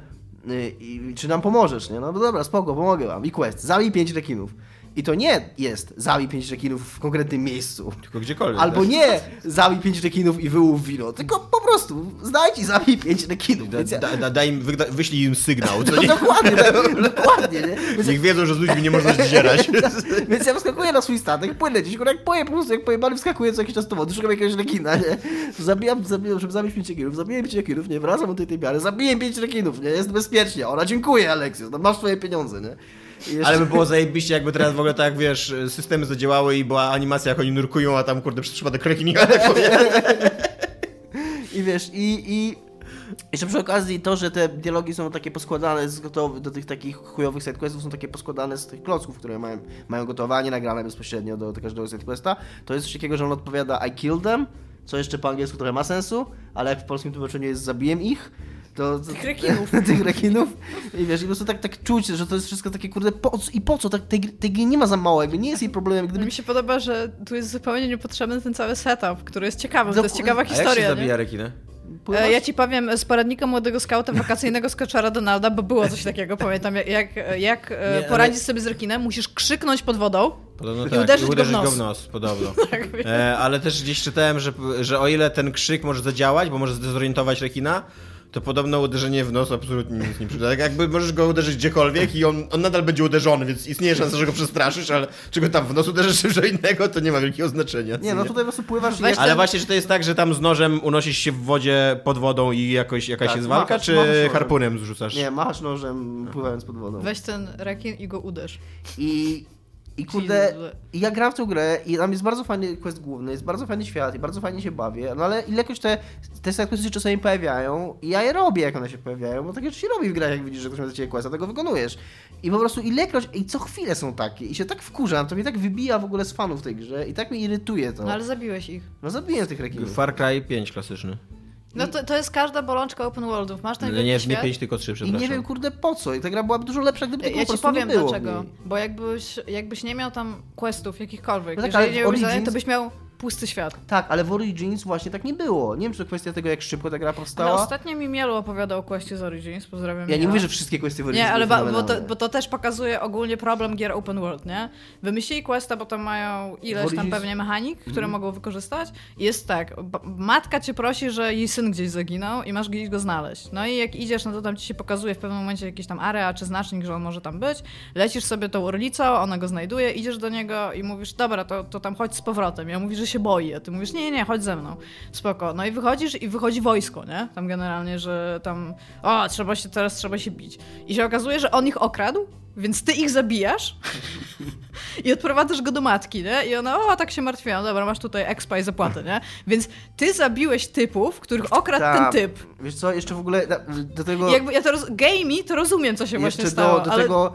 Y, I czy nam pomożesz, nie? No dobra, spoko, pomogę wam. I quest, zabij pięć rekinów. I to nie jest zabij pięć rekinów w konkretnym miejscu. Tylko gdziekolwiek. Albo tak? nie zabij pięć rekinów i wyłów wino, tylko po prostu znajdź i zabij pięć rekinów. Da, ja, da, da, daj im, wyślij im sygnał, co no nie? dokładnie, tak, dokładnie, nie? Więc Niech wiedzą, że z ludźmi nie można zdzierać. Więc ja wskakuję na swój statek, płynę gdzieś, jak poję, po prostu jak pojebany wskakuję co jakiś czas do wody, szukam jakiegoś rekina, nie? Zabijam, zabijam żeby zabić pięć rekinów, zabiję pięć rekinów, nie? Wracam do tej, tej miary, zabiję pięć rekinów, nie? Jest bezpiecznie. Ona, dziękuję, Aleksius, no masz twoje pieniądze, nie? Jeszcze- Ale by było zajebiście, jakby teraz w ogóle tak, wiesz, systemy zadziałały i była animacja, jak oni nurkują, a tam, kurde, przez przypadek atakuje. I wiesz, i, i jeszcze przy okazji to, że te dialogi są takie poskładane z gotowych, do tych takich chujowych sidequestów, są takie poskładane z tych klocków, które mają, mają gotowanie, nagrane bezpośrednio do każdego sidequesta, to jest coś takiego, że on odpowiada I killed them, co jeszcze po angielsku trochę ma sensu, ale w polskim tłumaczeniu jest zabiłem ich. To, to, Tych rekinów. tych rekinów. I wiesz, i po prostu tak, tak czuć, że to jest wszystko takie, kurde, po i po co? Tak, tej, tej gry nie ma za mało, jakby nie jest jej problemem. Gdyby Mi się podoba, że tu jest zupełnie niepotrzebny ten cały setup, który jest ciekawy. To jest ciekawa A jak się historia. nie? zabija rekinę? E, Ja ci powiem z poradnika młodego skauta wakacyjnego z Kaczara Donalda, bo było coś takiego, pamiętam, jak, jak, e, Nie, ale- poradzić sobie z rekinem, musisz krzyknąć pod wodą. Podobno I tak, uderzyć go w go nos. w nos, podobno. Tak. E, ale też gdzieś czytałem, że, że o ile ten krzyk może zadziałać, bo może zdezorientować rekina, to podobno uderzenie w nos absolutnie nic nie przyda. Tak jakby możesz go uderzyć gdziekolwiek i on, on nadal będzie uderzony, więc istnieje szansa, że go przestraszysz, ale czy go tam w nos uderzysz czy innego, to nie ma wielkiego znaczenia. Nie, no tutaj po prostu pływasz Weź. Ale ten- właśnie, że to jest tak, że tam z nożem unosisz się w wodzie pod wodą i jakoś, jakaś Tak, jest walka, machasz- czy machasz harpunem zrzucasz? Nie, machasz nożem pływając pod wodą. Weź ten rekin i go uderz. I, i kurde, ja gram w tę grę i tam jest bardzo fajny quest główny, jest bardzo fajny świat i bardzo fajnie się bawię, no ale ilekroć te, te questy się czasami pojawiają i ja je robię, jak one się pojawiają, bo takie rzeczy się robi w grach, jak widzisz, że ktoś ma dla ciebie quest, a tego wykonujesz. I po prostu ilekroć, i co chwilę są takie i się tak wkurzam, to mnie tak wybija w ogóle z fanów w tej grze i tak mnie irytuje to. No ale zabiłeś ich. No zabiję tych rekinów. Far Cry 5 klasyczny. No to, to jest każda bolączka open worldów. Masz ten Nie, wielki nie, nie świat. 5, tylko 3, I przepraszam. nie wiem, kurde, po co. I ta gra byłaby dużo lepsza, gdyby tego Ja po ci prostu powiem nie było. dlaczego. Bo jakbyś, jakbyś nie miał tam questów jakichkolwiek, No tak, jeżeli nie miałbyś Origins- zadań, to byś miał pusty świat. Tak, ale w Origins właśnie tak nie było. Nie wiem, czy to kwestia tego, jak szybko ta gra Ale powstała. ostatnio mi Mielu opowiadał o questie z Origins, pozdrawiam Ja nie mówię, że wszystkie kwestie w Origins Nie, ale bo, to, bo to też pokazuje ogólnie problem gier open world, nie? Wymyślili questa, bo tam mają ileś tam Origins- pewnie mechanik, które Mhm. mogą wykorzystać. Jest tak, matka cię prosi, że jej syn gdzieś zaginął i masz gdzieś go znaleźć. No i jak idziesz, no to tam ci się pokazuje w pewnym momencie jakiś tam area czy znacznik, że on może tam być. Lecisz sobie tą orlicą, ona go znajduje, idziesz do niego i mówisz, dobra, to, to tam chodź z powrotem. Ja mówi, że się boi, a ty mówisz, nie, nie, chodź ze mną. Spoko. No i wychodzisz i wychodzi wojsko, nie? Tam generalnie, że tam, o, trzeba się, teraz trzeba się bić. I się okazuje, że on ich okradł, więc ty ich zabijasz i odprowadzasz go do matki, nie? I ona, o, tak się martwiła, no dobra, masz tutaj expa i zapłatę, nie? Więc ty zabiłeś typów, których okradł Ta- ten typ. Wiesz co, jeszcze w ogóle na- do tego... Jakby ja to roz... gamey, to rozumiem, co się właśnie stało, do, do ale... tego,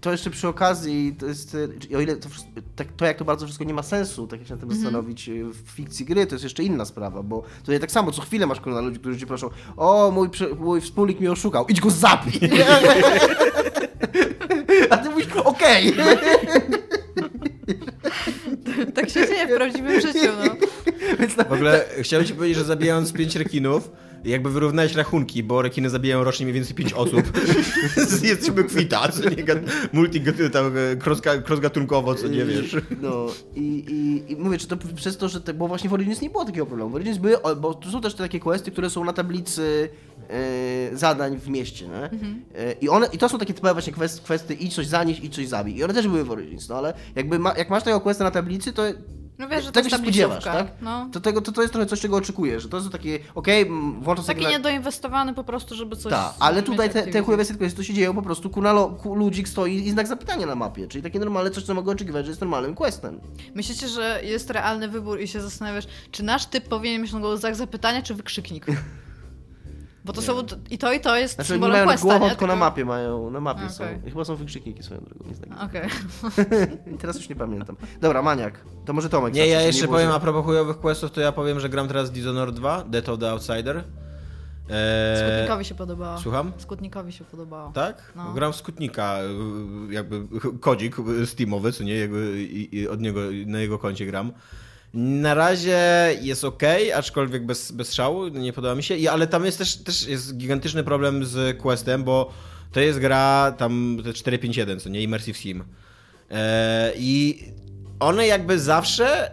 to jeszcze przy okazji, to jest, e, o ile to, tak, to jak to bardzo wszystko nie ma sensu, tak jak się nad tym Mhm. zastanowić e, w fikcji gry, to jest jeszcze inna sprawa, bo tutaj tak samo co chwilę masz kolana ludzi, którzy ci proszą, o mój, mój wspólnik mnie oszukał, idź go zabij! A ty mówisz, okej! Tak się dzieje w prawdziwym życiu, no. Więc na, W ogóle chciałem ci powiedzieć, że zabijając 5 rekinów, jakby wyrównałeś rachunki, bo rekiny zabijają rocznie mniej więcej 5 osób. Jesteśmy kwita, co nie gad- multi tam e, cross- cross-gatunkowo, co nie wiesz. No i, i, i mówię, czy to przez to, że te, bo właśnie w Origins nie było takiego problemu. W Origins były, bo tu są też te takie questy, które są na tablicy e, zadań w mieście, nie? E, I one, i to są takie typowe właśnie kwest, kwestie idź coś zanieść, idź coś zabij. I one też były w Origins, no ale jakby ma, jak masz tego questa na tablicy, to No wiesz, że tego jest się spodziewasz, tak? No. To, tego, to, to jest trochę coś, czego oczekujesz, że to są takie, okej, okay, włączam sobie... Taki na- niedoinwestowany po prostu, żeby coś... tak, ale tutaj te, te chujowe sytuacje to się dzieją po prostu, ku, nalo, ku ludzik stoi i znak zapytania na mapie, czyli takie normalne coś, co mogę oczekiwać, że jest normalnym questem. Myślicie, że jest realny wybór i się zastanawiasz, czy nasz typ powinien mieć na znak zapytania, czy wykrzyknik? Bo to są... I to i to jest Znaczy nie symbolem mają na questa, głową, nie? tylko na mapie mają, na mapie Okej. są. I chyba są wykrzykniki swoją drogą, nie znam. Okej. Teraz już nie pamiętam. Dobra, Maniak, to może Tomek Nie, ja jeszcze było, powiem a propos chujowych questów, to ja powiem, że gram teraz Dishonored 2, Death of the Outsider. Eee, Skutnikowi się podobało. Słucham? Skutnikowi się podobało. Tak? No. Gram Skutnika, jakby kodzik Steamowy, co nie, jakby i, i od niego, na jego koncie gram. Na razie jest ok, aczkolwiek bez, bez szału, nie podoba mi się, I, ale tam jest też, też jest gigantyczny problem z Questem, bo to jest gra tam te 451, co nie, Immersive Sim. E, I one jakby zawsze,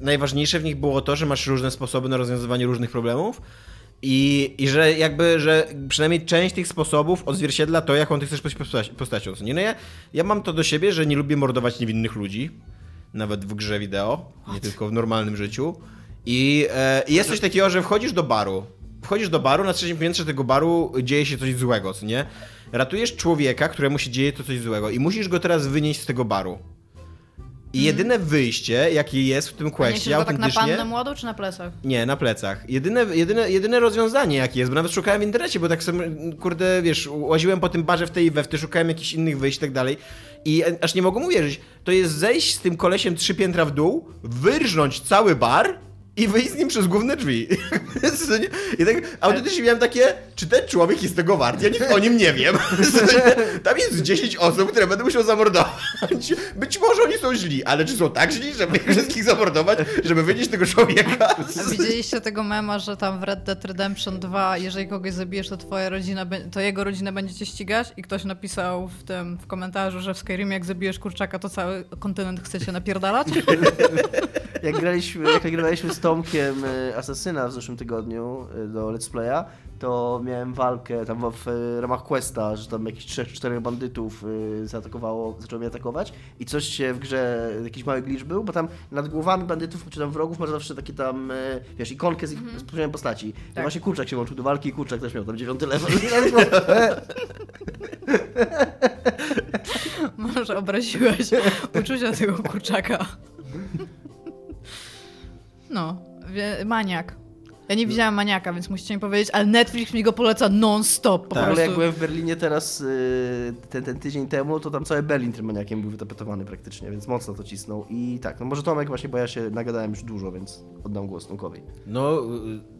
najważniejsze w nich było to, że masz różne sposoby na rozwiązywanie różnych problemów i, i że jakby, że przynajmniej część tych sposobów odzwierciedla to, jaką ty chcesz być postacią. Nie? No ja, ja mam to do siebie, że nie lubię mordować niewinnych ludzi, nawet w grze wideo, nie tylko w normalnym życiu. I, e, jest coś takiego, że wchodzisz do baru. Wchodzisz do baru, na trzecim piętrze tego baru dzieje się coś złego, co nie? Ratujesz człowieka, któremu się dzieje to coś złego i musisz go teraz wynieść z tego baru. I jedyne wyjście, jakie jest w tym Mhm. Questie, go tak na autentycznie... pannę młodą, czy na plecach? Nie, na plecach. Jedyne, jedyne, jedyne rozwiązanie jakie jest, bo nawet szukałem w internecie, bo tak sobie, kurde, wiesz, łaziłem po tym barze w tej i we w tej, szukałem jakichś innych wyjść i tak dalej. I aż nie mogłem uwierzyć. To jest zejść z tym kolesiem trzy piętra w dół, wyrżnąć cały bar i wyjść z nim przez główne drzwi. I tak autentycznie miałem takie, czy ten człowiek jest tego wart? Ja nic o nim nie wiem. Tam jest 10 osób, które będę musiał zamordować. Być może oni są źli, ale czy są tak źli, żeby ich wszystkich zamordować, żeby wynieść tego człowieka? A widzieliście tego mema, że tam w Red Dead Redemption 2, jeżeli kogoś zabijesz, to twoja rodzina, to jego rodzina będzie cię ścigać? I ktoś napisał w tym, w komentarzu, że w Skyrimie jak zabijesz kurczaka, to cały kontynent chce cię napierdalać? Jak graliśmy, jak nagrywaliśmy z Tomkiem y, Asasyna w zeszłym tygodniu y, do Let's Playa, to miałem walkę tam w, ramach questa, że tam trzech, czterech bandytów y, zaatakowało, zaczęło mnie atakować i coś się w grze, jakiś mały glitch był, bo tam nad głowami bandytów czy tam wrogów masz zawsze takie tam, wiesz, ikonkę z ich z poziomem postaci. I Tak. właśnie kurczak się łączył do walki i kurczak też miał tam dziewiąty level. Może obraziłeś uczucia tego kurczaka. Maniak. Ja nie widziałam maniaka, więc musicie mi powiedzieć, ale Netflix mi go poleca non-stop po Tak. Ale prostu. jak byłem w Berlinie teraz y, ten, ten tydzień temu, to tam cały Berlin tym maniakiem był wytapetowany praktycznie, więc mocno to cisnął. I tak, no może Tomek właśnie, bo ja się nagadałem już dużo, więc oddam głos Tomkowi. No, y,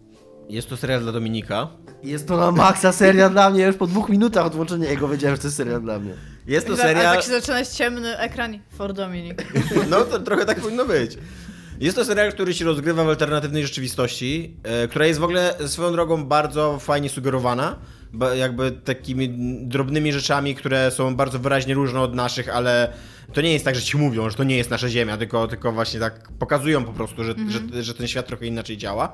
jest to serial dla Dominika. Jest to na maksa seria dla mnie, już po dwóch minutach od włączenia jego wiedziałem, że to jest seria dla mnie. Jest to A serial... tak się zaczyna jest ciemny ekran for Dominic. No to trochę tak powinno być. Jest to serial, który się rozgrywa w alternatywnej rzeczywistości, e, która jest w ogóle swoją drogą bardzo fajnie sugerowana, jakby takimi drobnymi rzeczami, które są bardzo wyraźnie różne od naszych, ale to nie jest tak, że ci mówią, że to nie jest nasza ziemia, tylko, tylko właśnie tak pokazują po prostu, że, że, że ten świat trochę inaczej działa.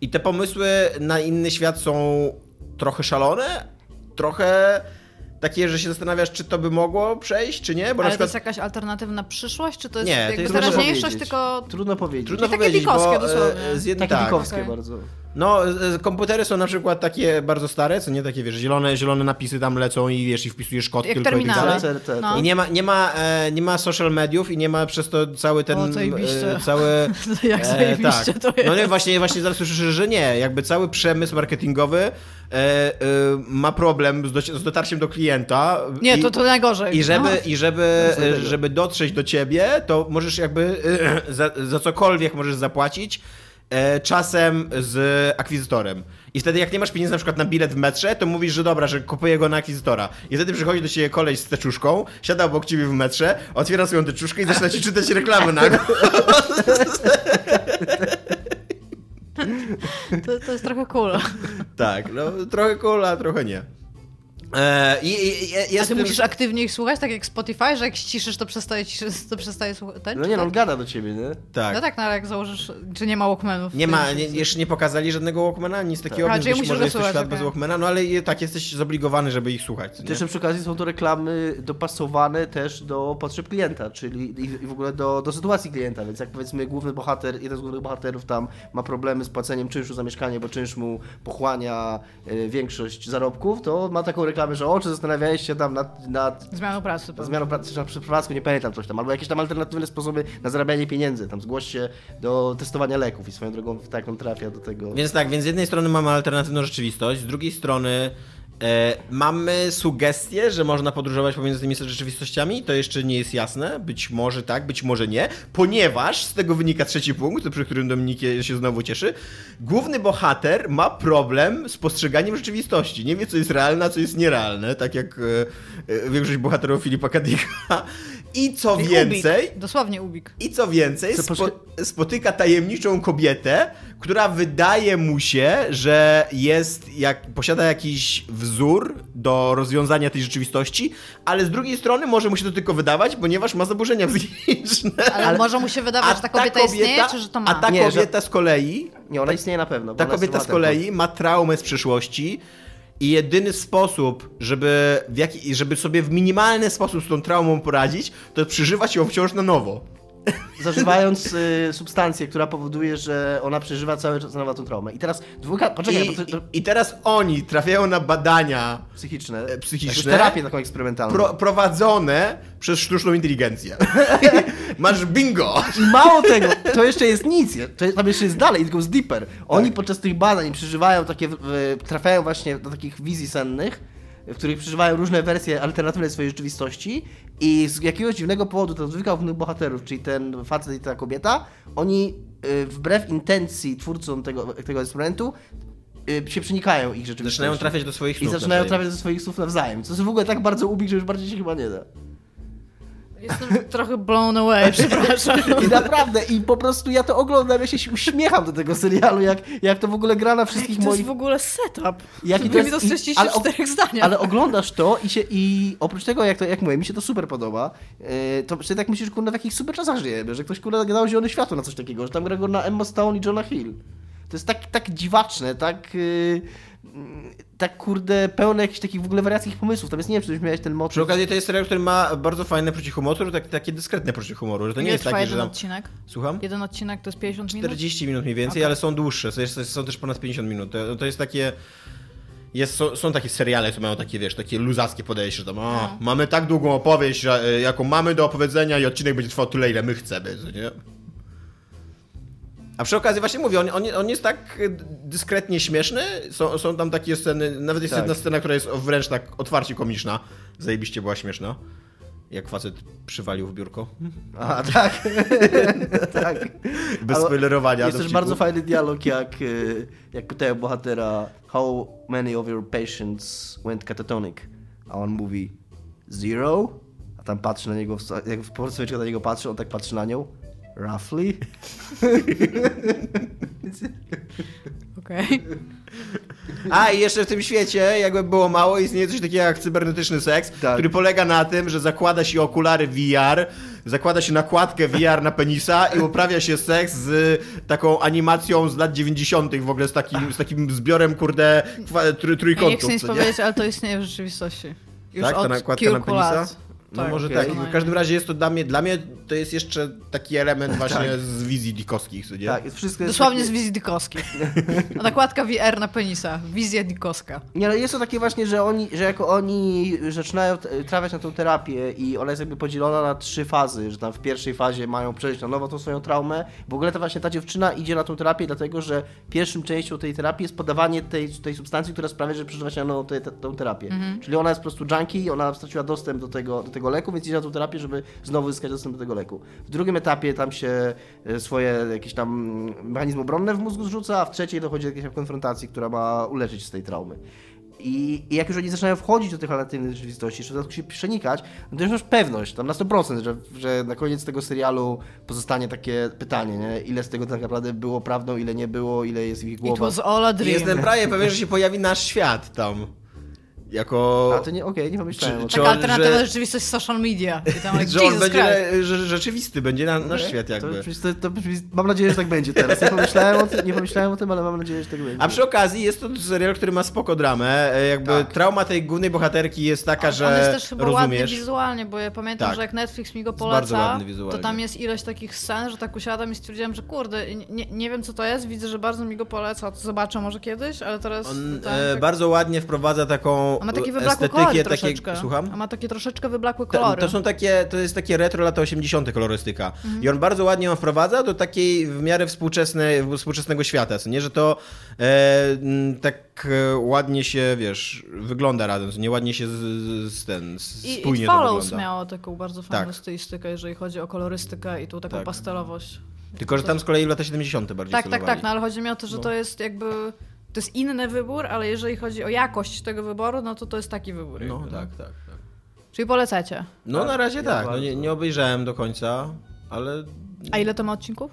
I te pomysły na inny świat są trochę szalone, trochę takie, że się zastanawiasz, czy to by mogło przejść, czy nie, bo na Ale to przykład... jest jakaś alternatywna przyszłość, czy to jest Nie, to jakby jest trudno teraźniejszość, powiedzieć. tylko... Trudno powiedzieć. Trudno takie powiedzieć, bo e, dosłownie. z jednej Takie tak, dikowskie okej. bardzo. No, e, komputery są na przykład takie bardzo stare, co nie takie, wiesz, zielone, zielone napisy tam lecą i wiesz, i wpisujesz kod Jak tylko i tak dalej. No. I nie ma, nie, ma, e, nie ma social mediów i nie ma przez to cały ten... O, e, cały... Jak zajebiście tak. to jest. No nie, właśnie, właśnie zaraz słyszysz, że nie. Jakby cały przemysł marketingowy e, e, ma problem z, doci- z dotarciem do klienta. Nie, i, to, to najgorzej. I żeby, No. i żeby, e, żeby dotrzeć do ciebie, to możesz jakby e, za, za cokolwiek możesz zapłacić e, czasem z akwizytorem. I wtedy jak nie masz pieniędzy na przykład na bilet w metrze, to mówisz, że dobra, że kupuję go na akwizytora. I wtedy przychodzi do ciebie koleś z teczuszką, siada obok ciebie w metrze, otwiera swoją teczuszkę i zaczyna ci czytać reklamy na To, to jest trochę cool. Tak, no trochę cool, a trochę nie. E, i, i, i, A jest ty tym- musisz aktywnie ich słuchać, tak jak Spotify, że jak ściszysz, to przestaje, to przestaje słuchać. No nie, no on tak? gada do ciebie, nie? Tak. No tak, no ale jak założysz, czy nie ma Walkmanów? Nie ma, nie, jeszcze nie pokazali żadnego Walkmana, nic takiego, A, więc być musisz może jest świat okej. bez Walkmana, no ale tak jesteś zobligowany, żeby ich słuchać. nie? Też przy okazji są to reklamy dopasowane też do potrzeb klienta, czyli i, i w ogóle do, do sytuacji klienta, więc jak powiedzmy główny bohater, jeden z głównych bohaterów tam ma problemy z płaceniem czynszu za mieszkanie, bo czynsz mu pochłania e, większość zarobków, to ma taką reklamę, że o, czy zastanawiałeś się tam nad, nad Zmianą pracy. pewnie. zmianą pracy, czy na przeprowadzką, nie pamiętam coś tam, albo jakieś tam alternatywne sposoby na zarabianie pieniędzy, tam zgłoś się do testowania leków i swoją drogą tak on trafia do tego. Więc tak, więc z jednej strony mamy alternatywną rzeczywistość, z drugiej strony mamy sugestię, że można podróżować pomiędzy tymi rzeczywistościami. To jeszcze nie jest jasne. Być może tak, być może nie, ponieważ z tego wynika trzeci punkt, przy którym Dominik się znowu cieszy. Główny bohater ma problem z postrzeganiem rzeczywistości. Nie wie, co jest realne, a co jest nierealne, tak jak e, e, większość bohaterów Filipa Kadika. I co I więcej, Ubik. Dosłownie ubik. i co więcej, Co, spo, spotyka tajemniczą kobietę, która wydaje mu się, że jest, jak, posiada jakiś wzór do rozwiązania tej rzeczywistości, ale z drugiej strony może mu się to tylko wydawać, ponieważ ma zaburzenia psychiczne. Ale, Ale- może mu się wydawać, że ta kobieta, istnieje, czy że to ma? A ta Nie, że- kobieta z kolei, Nie, ona istnieje na pewno. ta kobieta z kolei ma traumę z przeszłości i jedyny sposób, żeby, jaki, żeby sobie w minimalny sposób z tą traumą poradzić, to przeżywać ją wciąż na nowo. zażywając y, substancję, która powoduje, że ona przeżywa cały czas tą traumę. I teraz dwójka, poczekaj, I, bo i, teraz oni trafiają na badania psychiczne, e, psychiczne. terapię taką eksperymentalną. pro, prowadzone przez sztuczną inteligencję. Masz bingo! Mało tego, to jeszcze jest nic, to jest, tam jeszcze jest dalej, tylko z deeper. Oni Tak. podczas tych badań przeżywają takie, trafiają właśnie do takich wizji sennych, w których przeżywają różne wersje alternatywne swojej rzeczywistości i z jakiegoś dziwnego powodu ten głównych bohaterów, czyli ten facet i ta kobieta, oni y, wbrew intencji twórcom tego, tego eksperymentu y, się przenikają ich rzeczywistości. Zaczynają trafiać do swoich I snów zaczynają nawzajem. trafiać do swoich słów nawzajem. Co jest w ogóle tak bardzo ubik, że już bardziej się chyba nie da. Jestem trochę blown away, przepraszam. I naprawdę, i po prostu ja to oglądam, ja się uśmiecham do tego serialu, jak, jak to w ogóle gra na wszystkich to jest moich... w ogóle setup. Jaki Wy mi to streściliście ale czterech zdaniach. Ale oglądasz to i się i oprócz tego, jak to jak mówię, mi się to super podoba, yy, to wtedy tak myślisz, kurde, w jakich super czasach żyjemy, że ktoś kurde dał zielone światło na coś takiego, że tam gra go na Emma Stone i Johna Hill. To jest tak, tak dziwaczne, tak. Yy, tak kurde, pełne jakichś takich w ogóle wariackich pomysłów. Tam jest, nie wiem, czy już miałeś ten motyw. Przy okazji to jest serial, który ma bardzo fajne poczucie humoru, tak, takie dyskretne poczucie humoru, że to nie jest takie, że jeden tam... odcinek? Słucham? Jeden odcinek to jest 50 minut? 40 minut mniej więcej, Okej. ale są dłuższe, są, też ponad 50 minut. To, to jest takie... Jest, są, są takie seriale, które mają takie, wiesz, takie luzackie podejście, że tam, a, No. mamy tak długą opowieść, że, e, jaką mamy do opowiedzenia i odcinek będzie trwał tyle, ile my chcemy, co nie? A przy okazji właśnie mówię, on, on, on jest tak dyskretnie śmieszny, są, są tam takie sceny, nawet jest Tak. jedna scena, która jest wręcz tak otwarcie komiczna, zajebiście była śmieszna, jak facet przywalił w biurko, A, tak. tak. bez Ale spoilerowania. Jest też bardzo fajny dialog, jak, y, jak pytają bohatera How many of your patients went catatonic? A on mówi Zero? A tam patrzy na niego, jak w portfeliczka na niego patrzy, on tak patrzy na nią Roughly? Okej. A i jeszcze w tym świecie, jakby było mało, istnieje coś takiego jak cybernetyczny seks, Tak. który polega na tym, że zakłada się okulary VR, zakłada się nakładkę VR na penisa i uprawia się seks z taką animacją z lat 90. w ogóle z takim, z takim zbiorem, kurde, kwa- trój, Ja nie trójkątów. chcę nic powiedzieć, ale to istnieje w rzeczywistości. Już Tak, ta od nakładka na penisa? lat. No Tak, może tak. W każdym razie jest to dla mnie, dla mnie to jest jeszcze taki element właśnie z wizji dikowskich, nie? Tak, jest wszystko jest Dosłownie z takie, wizji dykowskich. Nakładka VR na penisa. Wizja dykowska. Nie, ale jest to takie właśnie, że oni, że jako oni zaczynają trafiać na tą terapię i ona jest jakby podzielona na trzy fazy, że tam w pierwszej fazie mają przejść na nowo tą swoją traumę. W ogóle to właśnie ta dziewczyna idzie na tą terapię, dlatego że pierwszym częścią tej terapii jest podawanie tej, tej substancji, która sprawia, że przeżywa się na nowo te, te, tą terapię. Czyli ona jest po prostu junkie, ona straciła dostęp do tego, do tego leku, więc idzie na tą terapię, żeby znowu zyskać dostęp do tego leku. W drugim etapie tam się e, swoje jakieś tam mechanizmy obronne w mózgu zrzuca, a w trzeciej dochodzi do jakiejś tam konfrontacji, która ma uleczyć z tej traumy. I, I jak już oni zaczynają wchodzić do tych alternatywnych rzeczywistości, czy się przenikać, no to już masz pewność, tam na 100%, że, że na koniec tego serialu pozostanie takie pytanie, nie? ile z tego tak naprawdę było prawdą, ile nie było, ile jest w ich It głowach. was all a dream. Jestem prawie pewien, że się pojawi nasz świat tam. Jako... A to nie, okej, nie pomyślałem Czy- o czy- tym. Taka on, alternatywna że- rzeczywistość social media. I tam like, że on będzie re, że, rzeczywisty, będzie na, nasz świat To, jakby. to, to, to, mam nadzieję, że tak będzie teraz. Nie pomyślałem, o tym, nie pomyślałem o tym, ale mam nadzieję, że tak będzie. A przy okazji jest to serial, który ma spoko dramę. e, Jakby Tak. trauma tej głównej bohaterki jest taka, że On jest też chyba ładny rozumiesz. wizualnie, bo ja pamiętam, Tak. że jak Netflix mi go poleca, ładny to tam jest ileś takich scen, że tak usiadam i stwierdziłam, że kurde, nie, nie wiem co to jest, widzę, że bardzo mi go poleca, to zobaczę może kiedyś, ale teraz... On e, tak- bardzo ładnie wprowadza taką Ma takie wyblakłe estetykę, kolory takie, słucham? On ma takie troszeczkę wyblakłe To, kolory. to są takie, to jest takie retro lata 80. kolorystyka. Mhm. I on bardzo ładnie ją wprowadza do takiej w miarę współczesnej, współczesnego świata, co nie, że to e, tak e, ładnie się, wiesz, wygląda razem, nie ładnie się z, z ten, z, I, spójnie i to Follows miało taką bardzo fajną Tak. stylistykę, jeżeli chodzi o kolorystykę i tą taką Tak. pastelowość. Tylko, że tam z kolei lata 70. bardziej Tak, tak, tak, no ale chodzi mi o to, że No. to jest jakby... To jest inny wybór, ale jeżeli chodzi o jakość tego wyboru, no to to jest taki wybór. No, jakby. tak, tak, tak. Czyli polecacie. No Tak, na razie ja tak, no nie, nie obejrzałem do końca, ale... A ile to ma odcinków?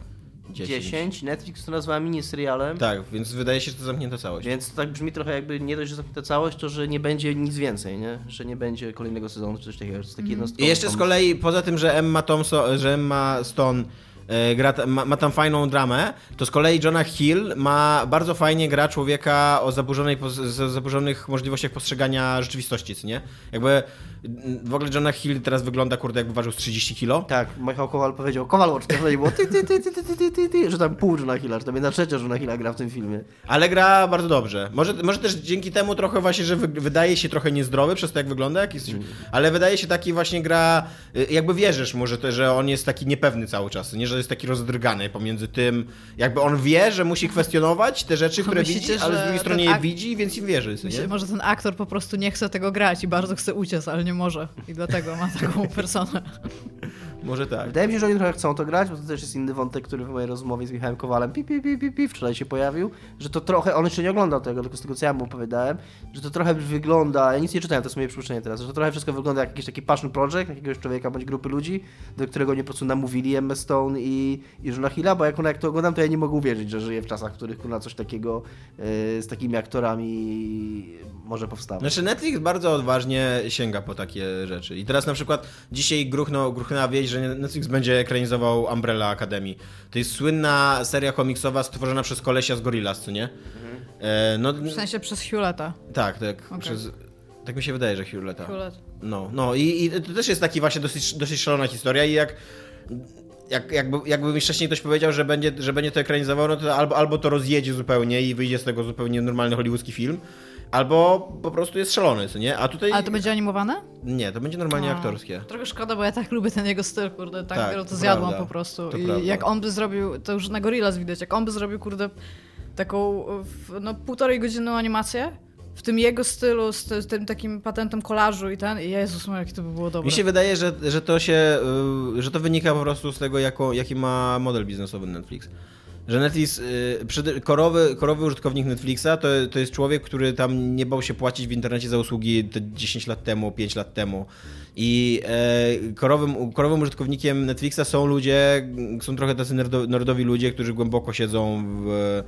10, Netflix to nazywa miniserialem. Tak, więc wydaje się, że to zamknięta całość. Więc to tak brzmi trochę jakby nie dość, że zamknięta całość, to że nie będzie nic więcej, nie? Że nie będzie kolejnego sezonu czy coś takiego, że taki jednostkowy I jeszcze z kolei, poza tym, że Emma, Thompson, że Emma Stone gra, ta- ma, ma tam fajną dramę, to z kolei Jonah Hill ma bardzo fajnie gra człowieka o zaburzonej, zaburzonych możliwościach postrzegania rzeczywistości, co nie? Jakby mm, w ogóle Jonah Hill teraz wygląda, kurde, jakby ważył z 30 kilo. Tak, Michał Kowal powiedział, Kowal Watch, to było ty, ty, ty, ty, ty, ty, ty, ty, ty, że tam pół Johna Hilla, że tam jedna trzecia Johna Hilla gra w tym filmie. Ale gra bardzo dobrze. Może, może też dzięki temu trochę właśnie, że wy, wydaje się trochę niezdrowy przez to, jak wygląda, jak jest, ale wydaje się taki właśnie gra, y, jakby wierzysz mu, że, że on jest taki niepewny cały czas, nie? Że że jest taki rozdrgany pomiędzy tym, jakby on wie, że musi kwestionować te rzeczy, które Myślicie, widzi, ale z drugiej strony je widzi, więc im wierzy. Myślę, Nie? może ten aktor po prostu nie chce tego grać i bardzo chce uciec, ale nie może. I dlatego ma taką personę. Może tak. Wydaje mi się, że oni trochę chcą to grać, bo to też jest inny wątek, który w mojej rozmowie z Michałem Kowalem pi, pi, pi, pi, pi, wczoraj się pojawił, że to trochę, on jeszcze nie oglądał tego, tylko z tego co ja mu opowiadałem, że to trochę wygląda, ja nic nie czytałem, to jest moje przypuszczenie teraz, że to trochę wszystko wygląda jak jakiś taki passion project, jakiegoś człowieka bądź grupy ludzi, do którego nie po prostu namówili Emma Stone i, i Johna Hilla, bo jak, ona, jak to oglądam, to ja nie mogę uwierzyć, że żyję w czasach, w których kurna coś takiego e, z takimi aktorami może powstawać. Znaczy Netflix bardzo odważnie sięga po takie rzeczy. I teraz na przykład dzisiaj gruchno, gruchnęła wieść, że Netflix będzie ekranizował Umbrella Academy. To jest słynna seria komiksowa stworzona przez kolesia z Gorillaz, co nie? E, no, W sensie przez Hewletta. tak, tak. Okej. Przez, tak mi się wydaje, że Hewletta. Hewlett. No, no i, i to też jest taki właśnie dosyć, dosyć szalona historia i jak, jak jakby, jakby mi wcześniej ktoś powiedział, że będzie, że będzie to ekranizował, no to albo, albo to rozjedzie zupełnie i wyjdzie z tego zupełnie normalny hollywoodzki film, albo po prostu jest szalony, co nie? A tutaj... Ale to będzie animowane? Nie, to będzie normalnie A, aktorskie. Trochę szkoda, bo ja tak lubię ten jego styl, kurde, tak, Tak, to to zjadłam prawda. po prostu. To I prawda. jak on by zrobił, to już na Gorillaz widać, jak on by zrobił, kurde, taką, w- no półtorej godzinną animację, w tym jego stylu, z, ty- z tym takim patentem kolażu i ten, i Jezus, jakie to by było dobre. Mi się wydaje, że, że to się, y, że to wynika po prostu z tego, jako, jaki ma model biznesowy Netflix. Że Netflix, y, korowy, korowy użytkownik Netflixa to, to jest człowiek, który tam nie bał się płacić w internecie za usługi te 10 lat temu, 5 lat temu. I e, korowym, korowym użytkownikiem Netflixa są ludzie, są trochę tacy nerdo, nerdowi ludzie, którzy głęboko siedzą w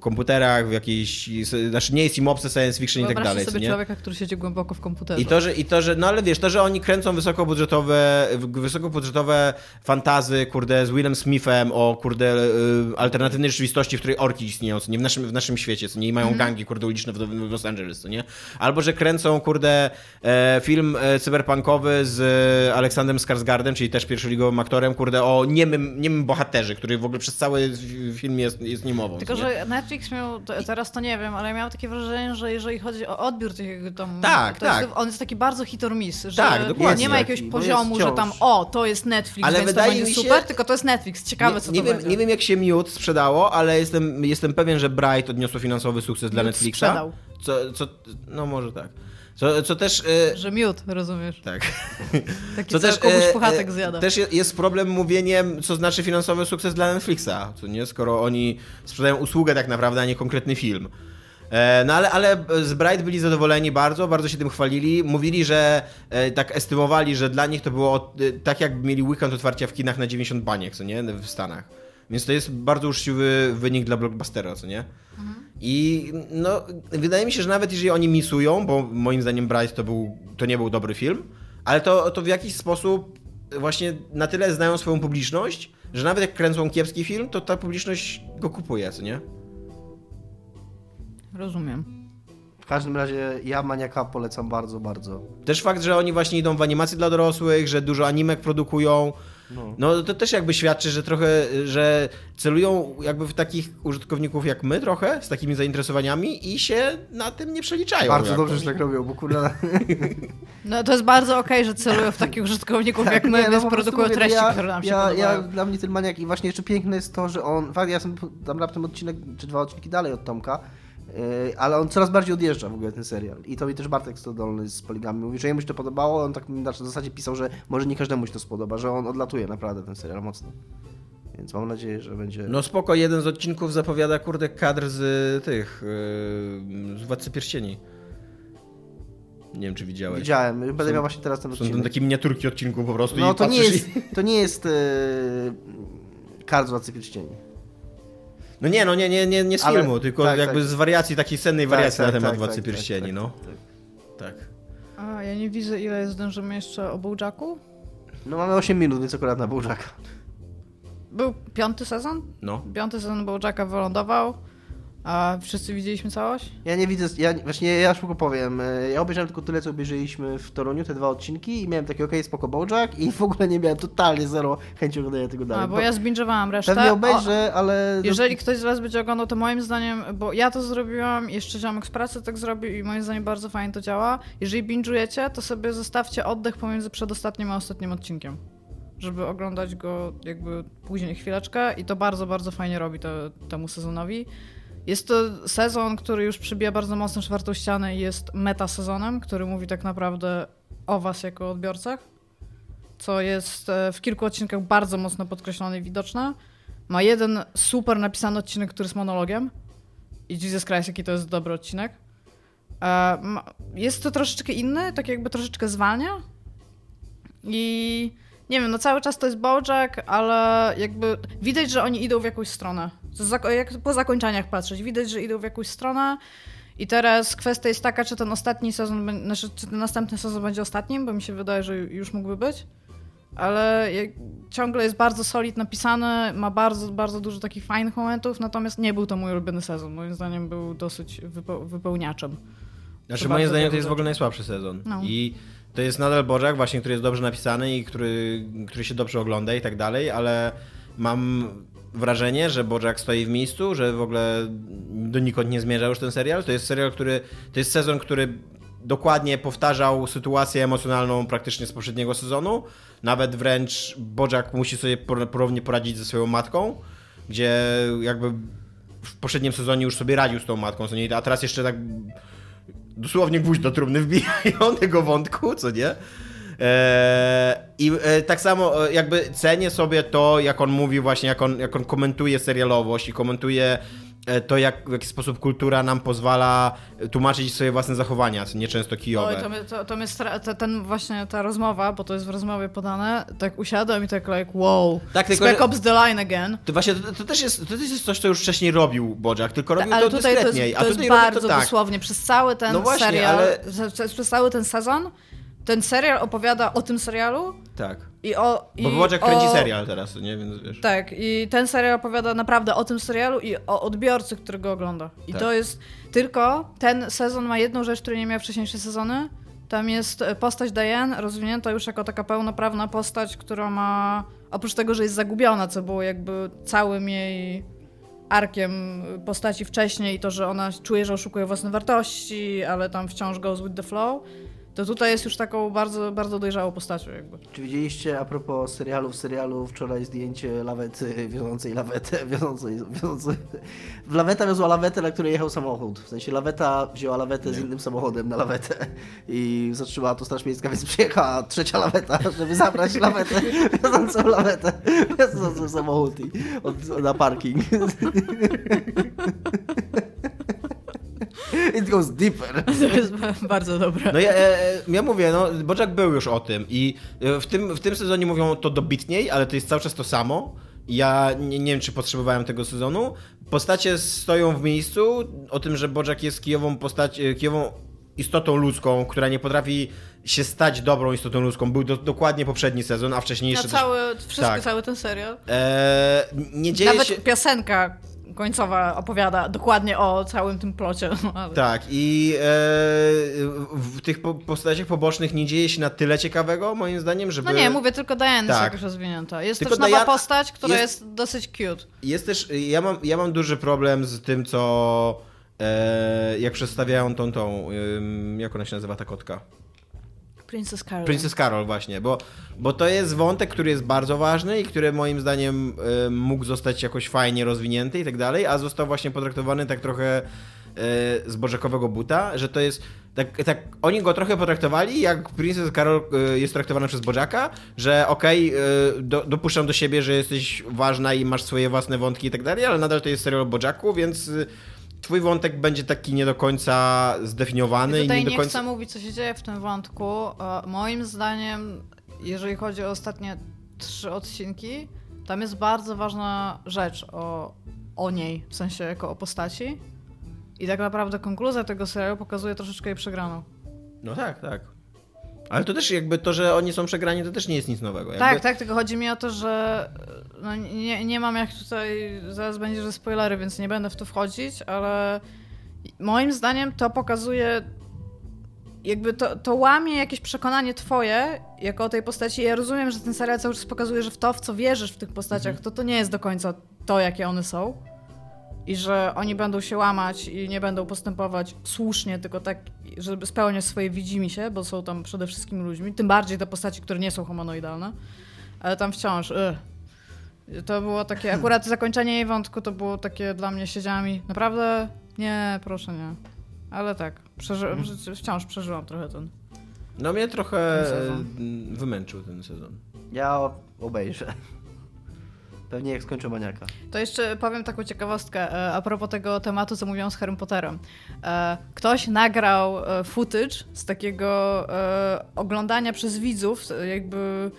komputerach, w jakiejś, znaczy nie jest im obce science fiction i tak dalej. sobie nie? człowieka, który siedzi głęboko w komputerze. I to, że, I to, że, no ale wiesz, to, że oni kręcą wysokobudżetowe, wysokobudżetowe fantazy, kurde, z Willem Smithem o, kurde, y, alternatywnej rzeczywistości, w której orki istnieją, co nie w naszym, w naszym świecie, co nie i mają Mhm. gangi, kurde, uliczne w, w Los Angeles, co nie? Albo, że kręcą, kurde, e, film e, cyberpunkowy z e, Aleksandrem Skarsgardem, czyli też pierwszoligowym aktorem, kurde, o niemym, niemym bohaterze, który w ogóle przez cały film jest, jest niemową. Tylko, nie? że Netflix miał, teraz to nie wiem, ale miał takie wrażenie, że jeżeli chodzi o odbiór tych tam... Tak, to tak. Jest, on jest taki bardzo hit or miss, że Tak, dokładnie. nie ma jakiegoś taki, poziomu, że tam o, to jest Netflix, Ale więc wydaje to będzie mi się- super, tylko to jest Netflix. Ciekawe, co nie, to wiem, będzie. nie wiem, jak się Mute sprzedało, ale jestem, jestem pewien, że Bright odniosło finansowy sukces dla Mute Netflixa. sprzedał. Co, co, no może tak. Co, co też... E, Że miód, rozumiesz? tak. Taki Co co też, komuś e, puchatek e, zjada. też je- jest problem mówieniem, co znaczy finansowy sukces dla Netflixa, co nie, skoro oni sprzedają usługę tak naprawdę, a nie konkretny film. No ale, ale z Bright byli zadowoleni bardzo, bardzo się tym chwalili. Mówili, że tak estymowali, że dla nich to było tak, jakby mieli weekend otwarcia w kinach na 90 baniek, co nie, w Stanach. Więc to jest bardzo uczciwy wynik dla blockbustera, co nie? I no, wydaje mi się, że nawet jeżeli oni misują, bo moim zdaniem Bright to, był, to nie był dobry film, ale to, to w jakiś sposób właśnie na tyle znają swoją publiczność, że nawet jak kręcą kiepski film, to ta publiczność go kupuje, co nie? Rozumiem. W każdym razie ja Maniaka polecam bardzo, bardzo. Też fakt, że oni właśnie idą w animacje dla dorosłych, że dużo animek produkują, No. no to też jakby świadczy, że trochę, że celują jakby w takich użytkowników jak my trochę, z takimi zainteresowaniami i się na tym nie przeliczają. Bardzo jakoś. dobrze, że tak robią, bo kurwa... No to jest bardzo okej, że celują w takich użytkowników jak my, Nie, no więc produkują mówię, treści, ja, które nam się ja, ja, podobają. Dla mnie ten maniak i właśnie jeszcze piękne jest to, że on, fakt, ja jestem tam raptem odcinek, czy dwa odcinki dalej od Tomka, ale on coraz bardziej odjeżdża w ogóle ten serial. I to mi też Bartek Stodolny z Poligami mówi, że jemu się to podobało, on tak mi na zasadzie pisał, że może nie każdemu się to spodoba, że on odlatuje naprawdę ten serial mocno. Więc mam nadzieję, że będzie... No spoko, jeden z odcinków zapowiada kurde kadr z tych, yy, z Władcy Pierścieni. Nie wiem, czy widziałeś. Widziałem, będę Są- miał właśnie teraz ten Są odcinek. takie miniaturki odcinków po prostu No to nie jest, i... to nie jest yy, kart z Władcy Pierścieni. No nie, no nie, nie, nie, nie z Ale- filmu, tylko tak, jakby tak. z wariacji, takiej sennej Tak, wariacji tak, na temat tak, Władcy tak, Pierścieni, tak, no. tak. Tak. A, ja nie widzę, ile zdążymy jeszcze o Bojacku. No mamy 8 minut, więc akurat na Bożaka. Był piąty sezon? No. Piąty sezon Bojacka wylądował. A wszyscy widzieliśmy całość? Ja nie widzę, ja właśnie ja szybko powiem, e, ja obejrzałem tylko tyle, co obejrzeliśmy w Toruniu, te dwa odcinki i miałem takie okej, spoko Bojack i w ogóle nie miałem totalnie zero chęci oglądania tego dalej. A, bo ja zbinge'owałam resztę. Pewnie O, obejrzę, ale... Jeżeli ktoś z Was będzie oglądał, to moim zdaniem, bo ja to zrobiłam, jeszcze ziomek z pracy tak zrobił i moim zdaniem bardzo fajnie to działa. Jeżeli binge'ujecie, to sobie zostawcie oddech pomiędzy przedostatnim a ostatnim odcinkiem. żeby oglądać go jakby później chwileczkę i to bardzo, bardzo fajnie robi to, temu sezonowi. Jest to sezon, który już przybija bardzo mocno czwartą ścianę i jest meta sezonem, który mówi tak naprawdę o was jako odbiorcach, co jest e, w kilku odcinkach bardzo mocno podkreślone i widoczne. Ma jeden super napisany odcinek, który jest monologiem i Jesus Christ, jaki to jest dobry odcinek. E, jest to troszeczkę inny, tak jakby troszeczkę zwalnia i nie wiem, no cały czas to jest Bojack, ale jakby widać, że oni idą w jakąś stronę. Jak po zakończeniach patrzeć, widać, że idą w jakąś stronę. I teraz kwestia jest taka, czy ten ostatni sezon, znaczy, czy ten następny sezon będzie ostatnim, bo mi się wydaje, że już mógłby być. Ale ciągle jest bardzo solid napisany, ma bardzo, bardzo dużo takich fajnych momentów, natomiast nie był to mój ulubiony sezon. Moim zdaniem był dosyć wypełniaczem. Znaczy, moim zdaniem to jest w ogóle najsłabszy sezon. No. I to jest nadal Bożak właśnie, który jest dobrze napisany i który, który się dobrze ogląda i tak dalej, ale mam wrażenie, że Bożak stoi w miejscu, że w ogóle donikąd nie zmierza już ten serial. To jest serial, który, to jest sezon, który dokładnie powtarzał sytuację emocjonalną praktycznie z poprzedniego sezonu. Nawet wręcz Bożak musi sobie ponownie poradzić ze swoją matką, gdzie jakby w poprzednim sezonie już sobie radził z tą matką, a teraz jeszcze tak dosłownie gwóźdź do trumny wbijają tego wątku, co nie? Eee, I e, tak samo e, jakby cenię sobie to, jak on mówi właśnie, jak on, jak on komentuje serialowość i komentuje e, to, jak, w jaki sposób kultura nam pozwala tłumaczyć swoje własne zachowania, nieczęsto kijowe. Oj, to, mnie, to, to mnie stra- ten właśnie ta rozmowa, bo to jest w rozmowie podane, tak usiadłem i tak like, wow, tak, tylko, Spec Ops The Line again. To właśnie, to, to, też jest, to też jest coś, co już wcześniej robił Bojack, tylko robił ale to tutaj dyskretniej. To jest, to jest bardzo to tak. dosłownie, przez cały ten no właśnie, serial, ale... przez cały ten sezon ten serial opowiada o tym serialu. Tak. I o, Bo Bojack kręci serial teraz, nie? Więc wiesz. Tak, i ten serial opowiada naprawdę o tym serialu i o odbiorcy, który go ogląda. I tak. to jest tylko ten sezon ma jedną rzecz, której nie miał wcześniejsze sezony. Tam jest postać Diane rozwinięta już jako taka pełnoprawna postać, która ma oprócz tego, że jest zagubiona, co było jakby całym jej arkiem postaci wcześniej i to, że ona czuje, że oszukuje własne wartości, ale tam wciąż goes with the flow to tutaj jest już taką bardzo, bardzo dojrzałą postacią jakby. Czy widzieliście a propos serialu w serialu wczoraj zdjęcie lawety wiozącej lawetę, wiozącej, wiozącej... Laweta wiozła lawetę, na której jechał samochód. W sensie laweta wzięła lawetę z innym samochodem na lawetę i zatrzymała to Straż Miejska, więc przyjechała trzecia laweta, żeby zabrać lawetę, wiozącą lawetę, wiozącą samochód i od, na parking. It goes deeper. To jest bardzo dobre. No ja, e, ja mówię, no Bojack był już o tym i e, w tym, w tym sezonie mówią to dobitniej, ale to jest cały czas to samo. Ja nie, nie wiem, czy potrzebowałem tego sezonu. Postacie stoją w miejscu o tym, że Bojack jest kijową postać, e, kijową istotą ludzką, która nie potrafi się stać dobrą istotą ludzką. Był do, dokładnie poprzedni sezon, a wcześniej jeszcze... Na cały, też... wszystko, tak. cały ten serial. Eee, nie dzieje Nawet się... piosenka końcowa opowiada dokładnie o całym tym plocie. Tak, i e, w tych postaciach pobocznych nie dzieje się na tyle ciekawego, moim zdaniem, żeby... No nie, mówię tylko Diane tak. jest jakoś rozwinięta. Jest tylko też nowa Diana... postać, która jest... jest... dosyć cute. Jest też, ja mam, ja mam duży problem z tym, co... E, jak przedstawiają tą, tą, jak ona się nazywa ta kotka? Princess Carol. Princess Carol, właśnie, bo, bo to jest wątek, który jest bardzo ważny i który moim zdaniem y, mógł zostać jakoś fajnie rozwinięty i tak dalej, a został właśnie potraktowany tak trochę y, z bożekowego buta, że to jest. Tak, tak, oni go trochę potraktowali, jak Princess Carol y, jest traktowana przez Bożaka, że okej, okay, do, dopuszczam do siebie, że jesteś ważna i masz swoje własne wątki i tak dalej, ale nadal to jest serial o Bożaku, więc twój wątek będzie taki nie do końca zdefiniowany. I tutaj i nie, do końca... chcę mówić, co się dzieje w tym wątku. E, moim zdaniem, jeżeli chodzi o ostatnie trzy odcinki, tam jest bardzo ważna rzecz o, o niej, w sensie jako o postaci. I tak naprawdę konkluzja tego serialu pokazuje troszeczkę jej przegraną. No tak, tak. Ale to też jakby to, że oni są przegrani, to też nie jest nic nowego. Jakby... Tak, tak, tylko chodzi mi o to, że no nie, nie mam jak tutaj, zaraz będzie, że spoilery, więc nie będę w to wchodzić, ale moim zdaniem to pokazuje jakby to, to łamie jakieś przekonanie twoje jako o tej postaci. Ja rozumiem, że ten serial cały czas pokazuje, że w to, w co wierzysz w tych postaciach, mhm. to to nie jest do końca to, jakie one są i że oni będą się łamać i nie będą postępować słusznie, tylko tak, żeby spełniać swoje widzimisię, bo są tam przede wszystkim ludźmi, tym bardziej te postaci, które nie są humanoidalne. ale tam wciąż. Ugh. To było takie, akurat zakończenie jej wątku to było takie dla mnie, siedziałam i naprawdę nie, proszę nie. Ale tak, przeży wciąż przeżyłam trochę ten. No mnie trochę Ten e, wymęczył ten sezon. Ja obejrzę. Pewnie jak skończę maniaka. To jeszcze powiem taką ciekawostkę e, a propos tego tematu, co mówiłam z Harrym Potterem. E, Ktoś nagrał e, footage z takiego oglądania przez widzów, jakby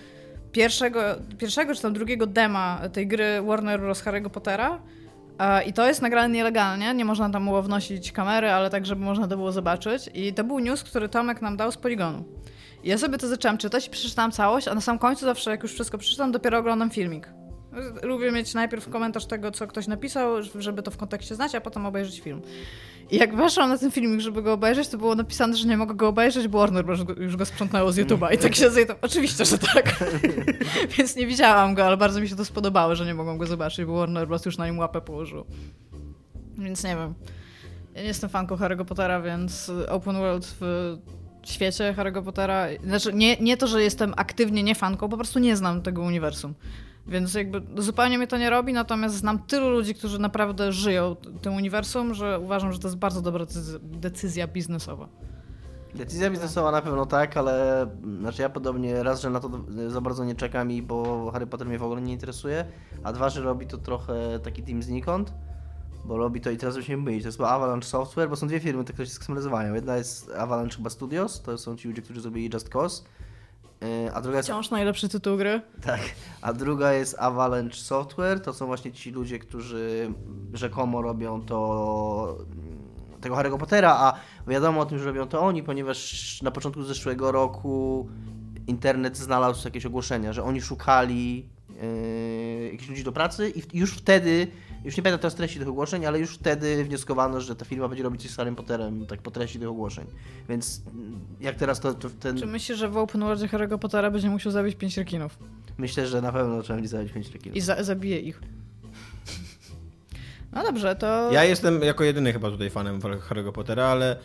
pierwszego, pierwszego czy tam drugiego dema tej gry Warner Bros. Harry'ego Pottera. I to jest nagrane nielegalnie, nie można tam było wnosić kamery, ale tak, żeby można to było zobaczyć. I to był news, który Tomek nam dał z Poligonu. I ja sobie to zaczęłam czytać i przeczytałam całość, a na sam końcu zawsze, jak już wszystko przeczytam, dopiero oglądam filmik. Lubię mieć najpierw komentarz tego, co ktoś napisał, żeby to w kontekście znać, a potem obejrzeć film. I jak weszłam na ten filmik, żeby go obejrzeć, to było napisane, że nie mogę go obejrzeć, bo Warner już go sprzątnęło z YouTube'a. I tak się zjadł. Oczywiście, że tak. Więc nie widziałam go, ale bardzo mi się to spodobało, że nie mogłam go zobaczyć, bo Warner Bros. już na nim łapę położył. Więc nie wiem. Ja nie jestem fanką Harry'ego Pottera, więc open world w świecie Harry'ego Pottera... Znaczy, nie, nie to, że jestem aktywnie nie fanką, po prostu nie znam tego uniwersum. Więc jakby zupełnie mnie to nie robi, natomiast znam tylu ludzi, którzy naprawdę żyją tym uniwersum, że uważam, że to jest bardzo dobra decyzja- biznesowa. Decyzja biznesowa na pewno tak, ale znaczy ja podobnie raz, że na to za bardzo nie czekam i bo Harry Potter mnie w ogóle nie interesuje, a dwa, że robi to trochę taki team znikąd, bo robi to i teraz musimy mylić. To jest chyba Avalanche Software, bo są dwie firmy, które się sksymbolizowają. Jedna jest Avalanche chyba Studios, to są ci ludzie, którzy zrobili Just Cause, a druga jest Wciąż najlepszy tytuł gry. Tak, a druga jest Avalanche Software, to są właśnie ci ludzie, którzy rzekomo robią to mm, tego Harry'ego Pottera, a wiadomo o tym, że robią to oni, ponieważ na początku zeszłego roku internet znalazł jakieś ogłoszenia, że oni szukali yy, jakichś ludzi do pracy i już wtedy, już nie pamiętam teraz treści tych ogłoszeń, ale już wtedy wnioskowano, że ta firma będzie robić coś z Harrym Potterem, tak po treści tych ogłoszeń. Więc mm, jak teraz to, to ten... Czy myślisz, że w open worldzie Harry'ego Pottera będzie musiał zabić pięć rekinów? Myślę, że na pewno trzeba będzie zabrać 5 rekinów. I za zabije ich. No dobrze, to... Ja jestem jako jedyny chyba tutaj fanem Harry'ego Pottera, ale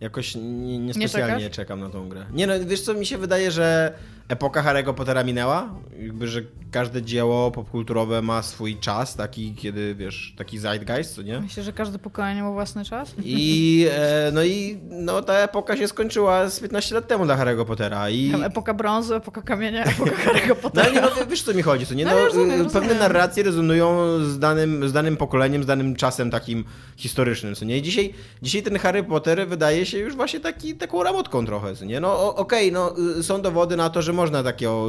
jakoś nie, nie czekam na tą grę. Nie no, wiesz co, mi się wydaje, że epoka Harry'ego Pottera minęła, jakby, że każde dzieło popkulturowe ma swój czas, taki, kiedy, wiesz, taki zeitgeist, co nie? Myślę, że każde pokolenie ma własny czas? I, e, no i no, ta epoka się skończyła z 15 lat temu dla Harry'ego Pottera i... Tam epoka brązu, epoka kamienia, epoka Harry'ego No Pottera. ale nie, no, wiesz co mi chodzi, co nie? No, No, ja rozumiem, y, rozumiem. pewne narracje rezonują z danym, z danym pokoleniem, z danym czasem takim historycznym, co nie? I dzisiaj, dzisiaj ten Harry Potter wydaje się już właśnie taki, taką ramotką trochę, co nie? No okej, no y, są dowody na to, że można takiego,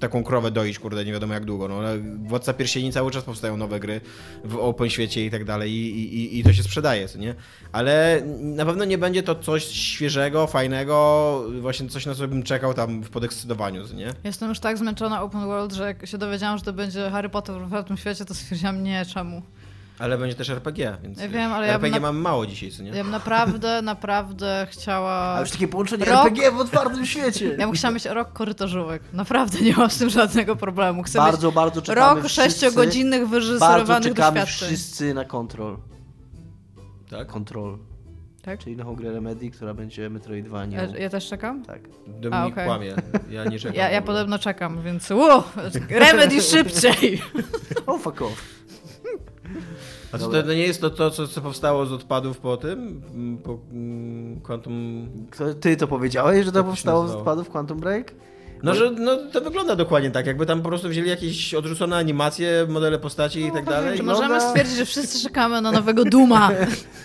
taką krowę doić, kurde, nie wiadomo jak długo, no ale Władca Pierścieni cały czas powstają nowe gry w open świecie i tak dalej i, to się sprzedaje, nie? Ale na pewno nie będzie to coś świeżego, fajnego, właśnie coś na co bym czekał tam w podekscytowaniu, nie? Jestem już tak zmęczona open world, że jak się dowiedziałam, że to będzie Harry Potter w otwartym świecie, to stwierdziłam, nie, czemu? Ale będzie też RPG, więc Ja wiem, ale ja RPG na- mam mało dzisiaj, co nie? Ja bym naprawdę, naprawdę chciała... A już takie połączenie Rok- RPG w otwartym świecie. Ja bym chciała mieć rok korytarzówek. Naprawdę nie mam z tym żadnego problemu. Chcę bardzo, mieć bardzo czekamy rok sześciogodzinnych Bardzo wyreżyserowanych czekamy doświadczeń. wszyscy na Control. Tak? Control. Tak? Czyli nową grę Remedy, która będzie Metroidvania. Ja, ja też czekam? Tak. Dominik A, okej. kłamie. Ja nie czekam. Ja, ja podobno czekam, więc wow, remedy szybciej. Oh fuck off. A to, to nie jest to, to co, co powstało z odpadów po tym? Mm, Po mm, Quantum... Kto, ty to powiedziałeś, że to to powstało z odpadów Quantum Break? No, że no, to wygląda dokładnie tak, jakby tam po prostu wzięli jakieś odrzucone animacje, modele postaci i tak dalej. Czy no możemy stwierdzić, że wszyscy czekamy na nowego Duma?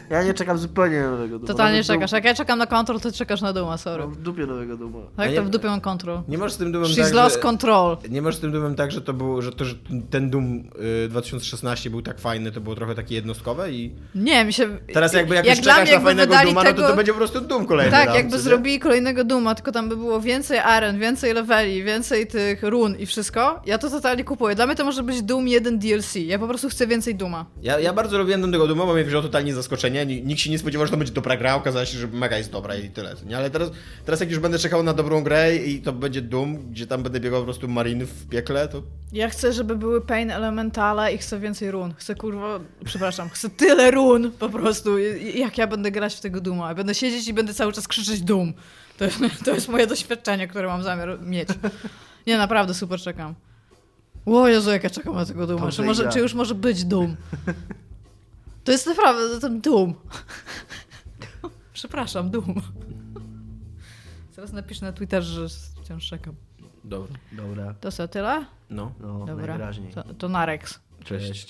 Ja nie czekam zupełnie na nowego Duma. Totalnie Nawet czekasz. Jak ja czekam na Control, to czekasz na Duma, sorry. Mam w dupie nowego Duma. Tak, to w dupie mam Control. Nie masz z tym dumem She's tak, lost że... control. Nie masz z tym dumem tak, że to był, że, to, że ten Doom y, 2016 był tak fajny, to było trochę takie jednostkowe i Nie, mi się... teraz jakby jak, już dla czekasz na jakby fajnego wydali Dooma, no tego... to to będzie po prostu Doom kolejny Tak, jakby zrobili kolejnego Duma, tylko tam by było więcej aren, więcej leveli, więcej tych run i wszystko. Ja to totalnie kupuję. Dla mnie to może być Doom 1 DLC. Ja po prostu chcę więcej Duma. Ja, ja bardzo lubiłem tego Duma, bo mnie wziął totalnie z zaskoczenia. Ni- Nikt się nie spodziewał, że to będzie dobra gra, okazało się, że mega jest dobra i tyle. Nie? Ale teraz, teraz jak już będę czekał na dobrą grę i to będzie Doom, gdzie tam będę biegał po prostu mariny w piekle, to Ja chcę, żeby były pain elementale i chcę więcej run. Chcę kurwa, przepraszam, chcę tyle run po prostu, jak ja będę grać w tego Duma. Będę siedzieć i będę cały czas krzyczeć Doom. To, to jest moje doświadczenie, które mam zamiar mieć. Nie, naprawdę super czekam. O Jezu, jak ja czekam na tego Duma. Czy, może, czy już może być Doom? To jest naprawdę ten Doom. Przepraszam, Doom. Zaraz napisz na Twitterze, że wciąż czekam. Dobra. Dobra. To co, tyle? No. No, Dobra. najwyraźniej. To, to Narex. Cześć.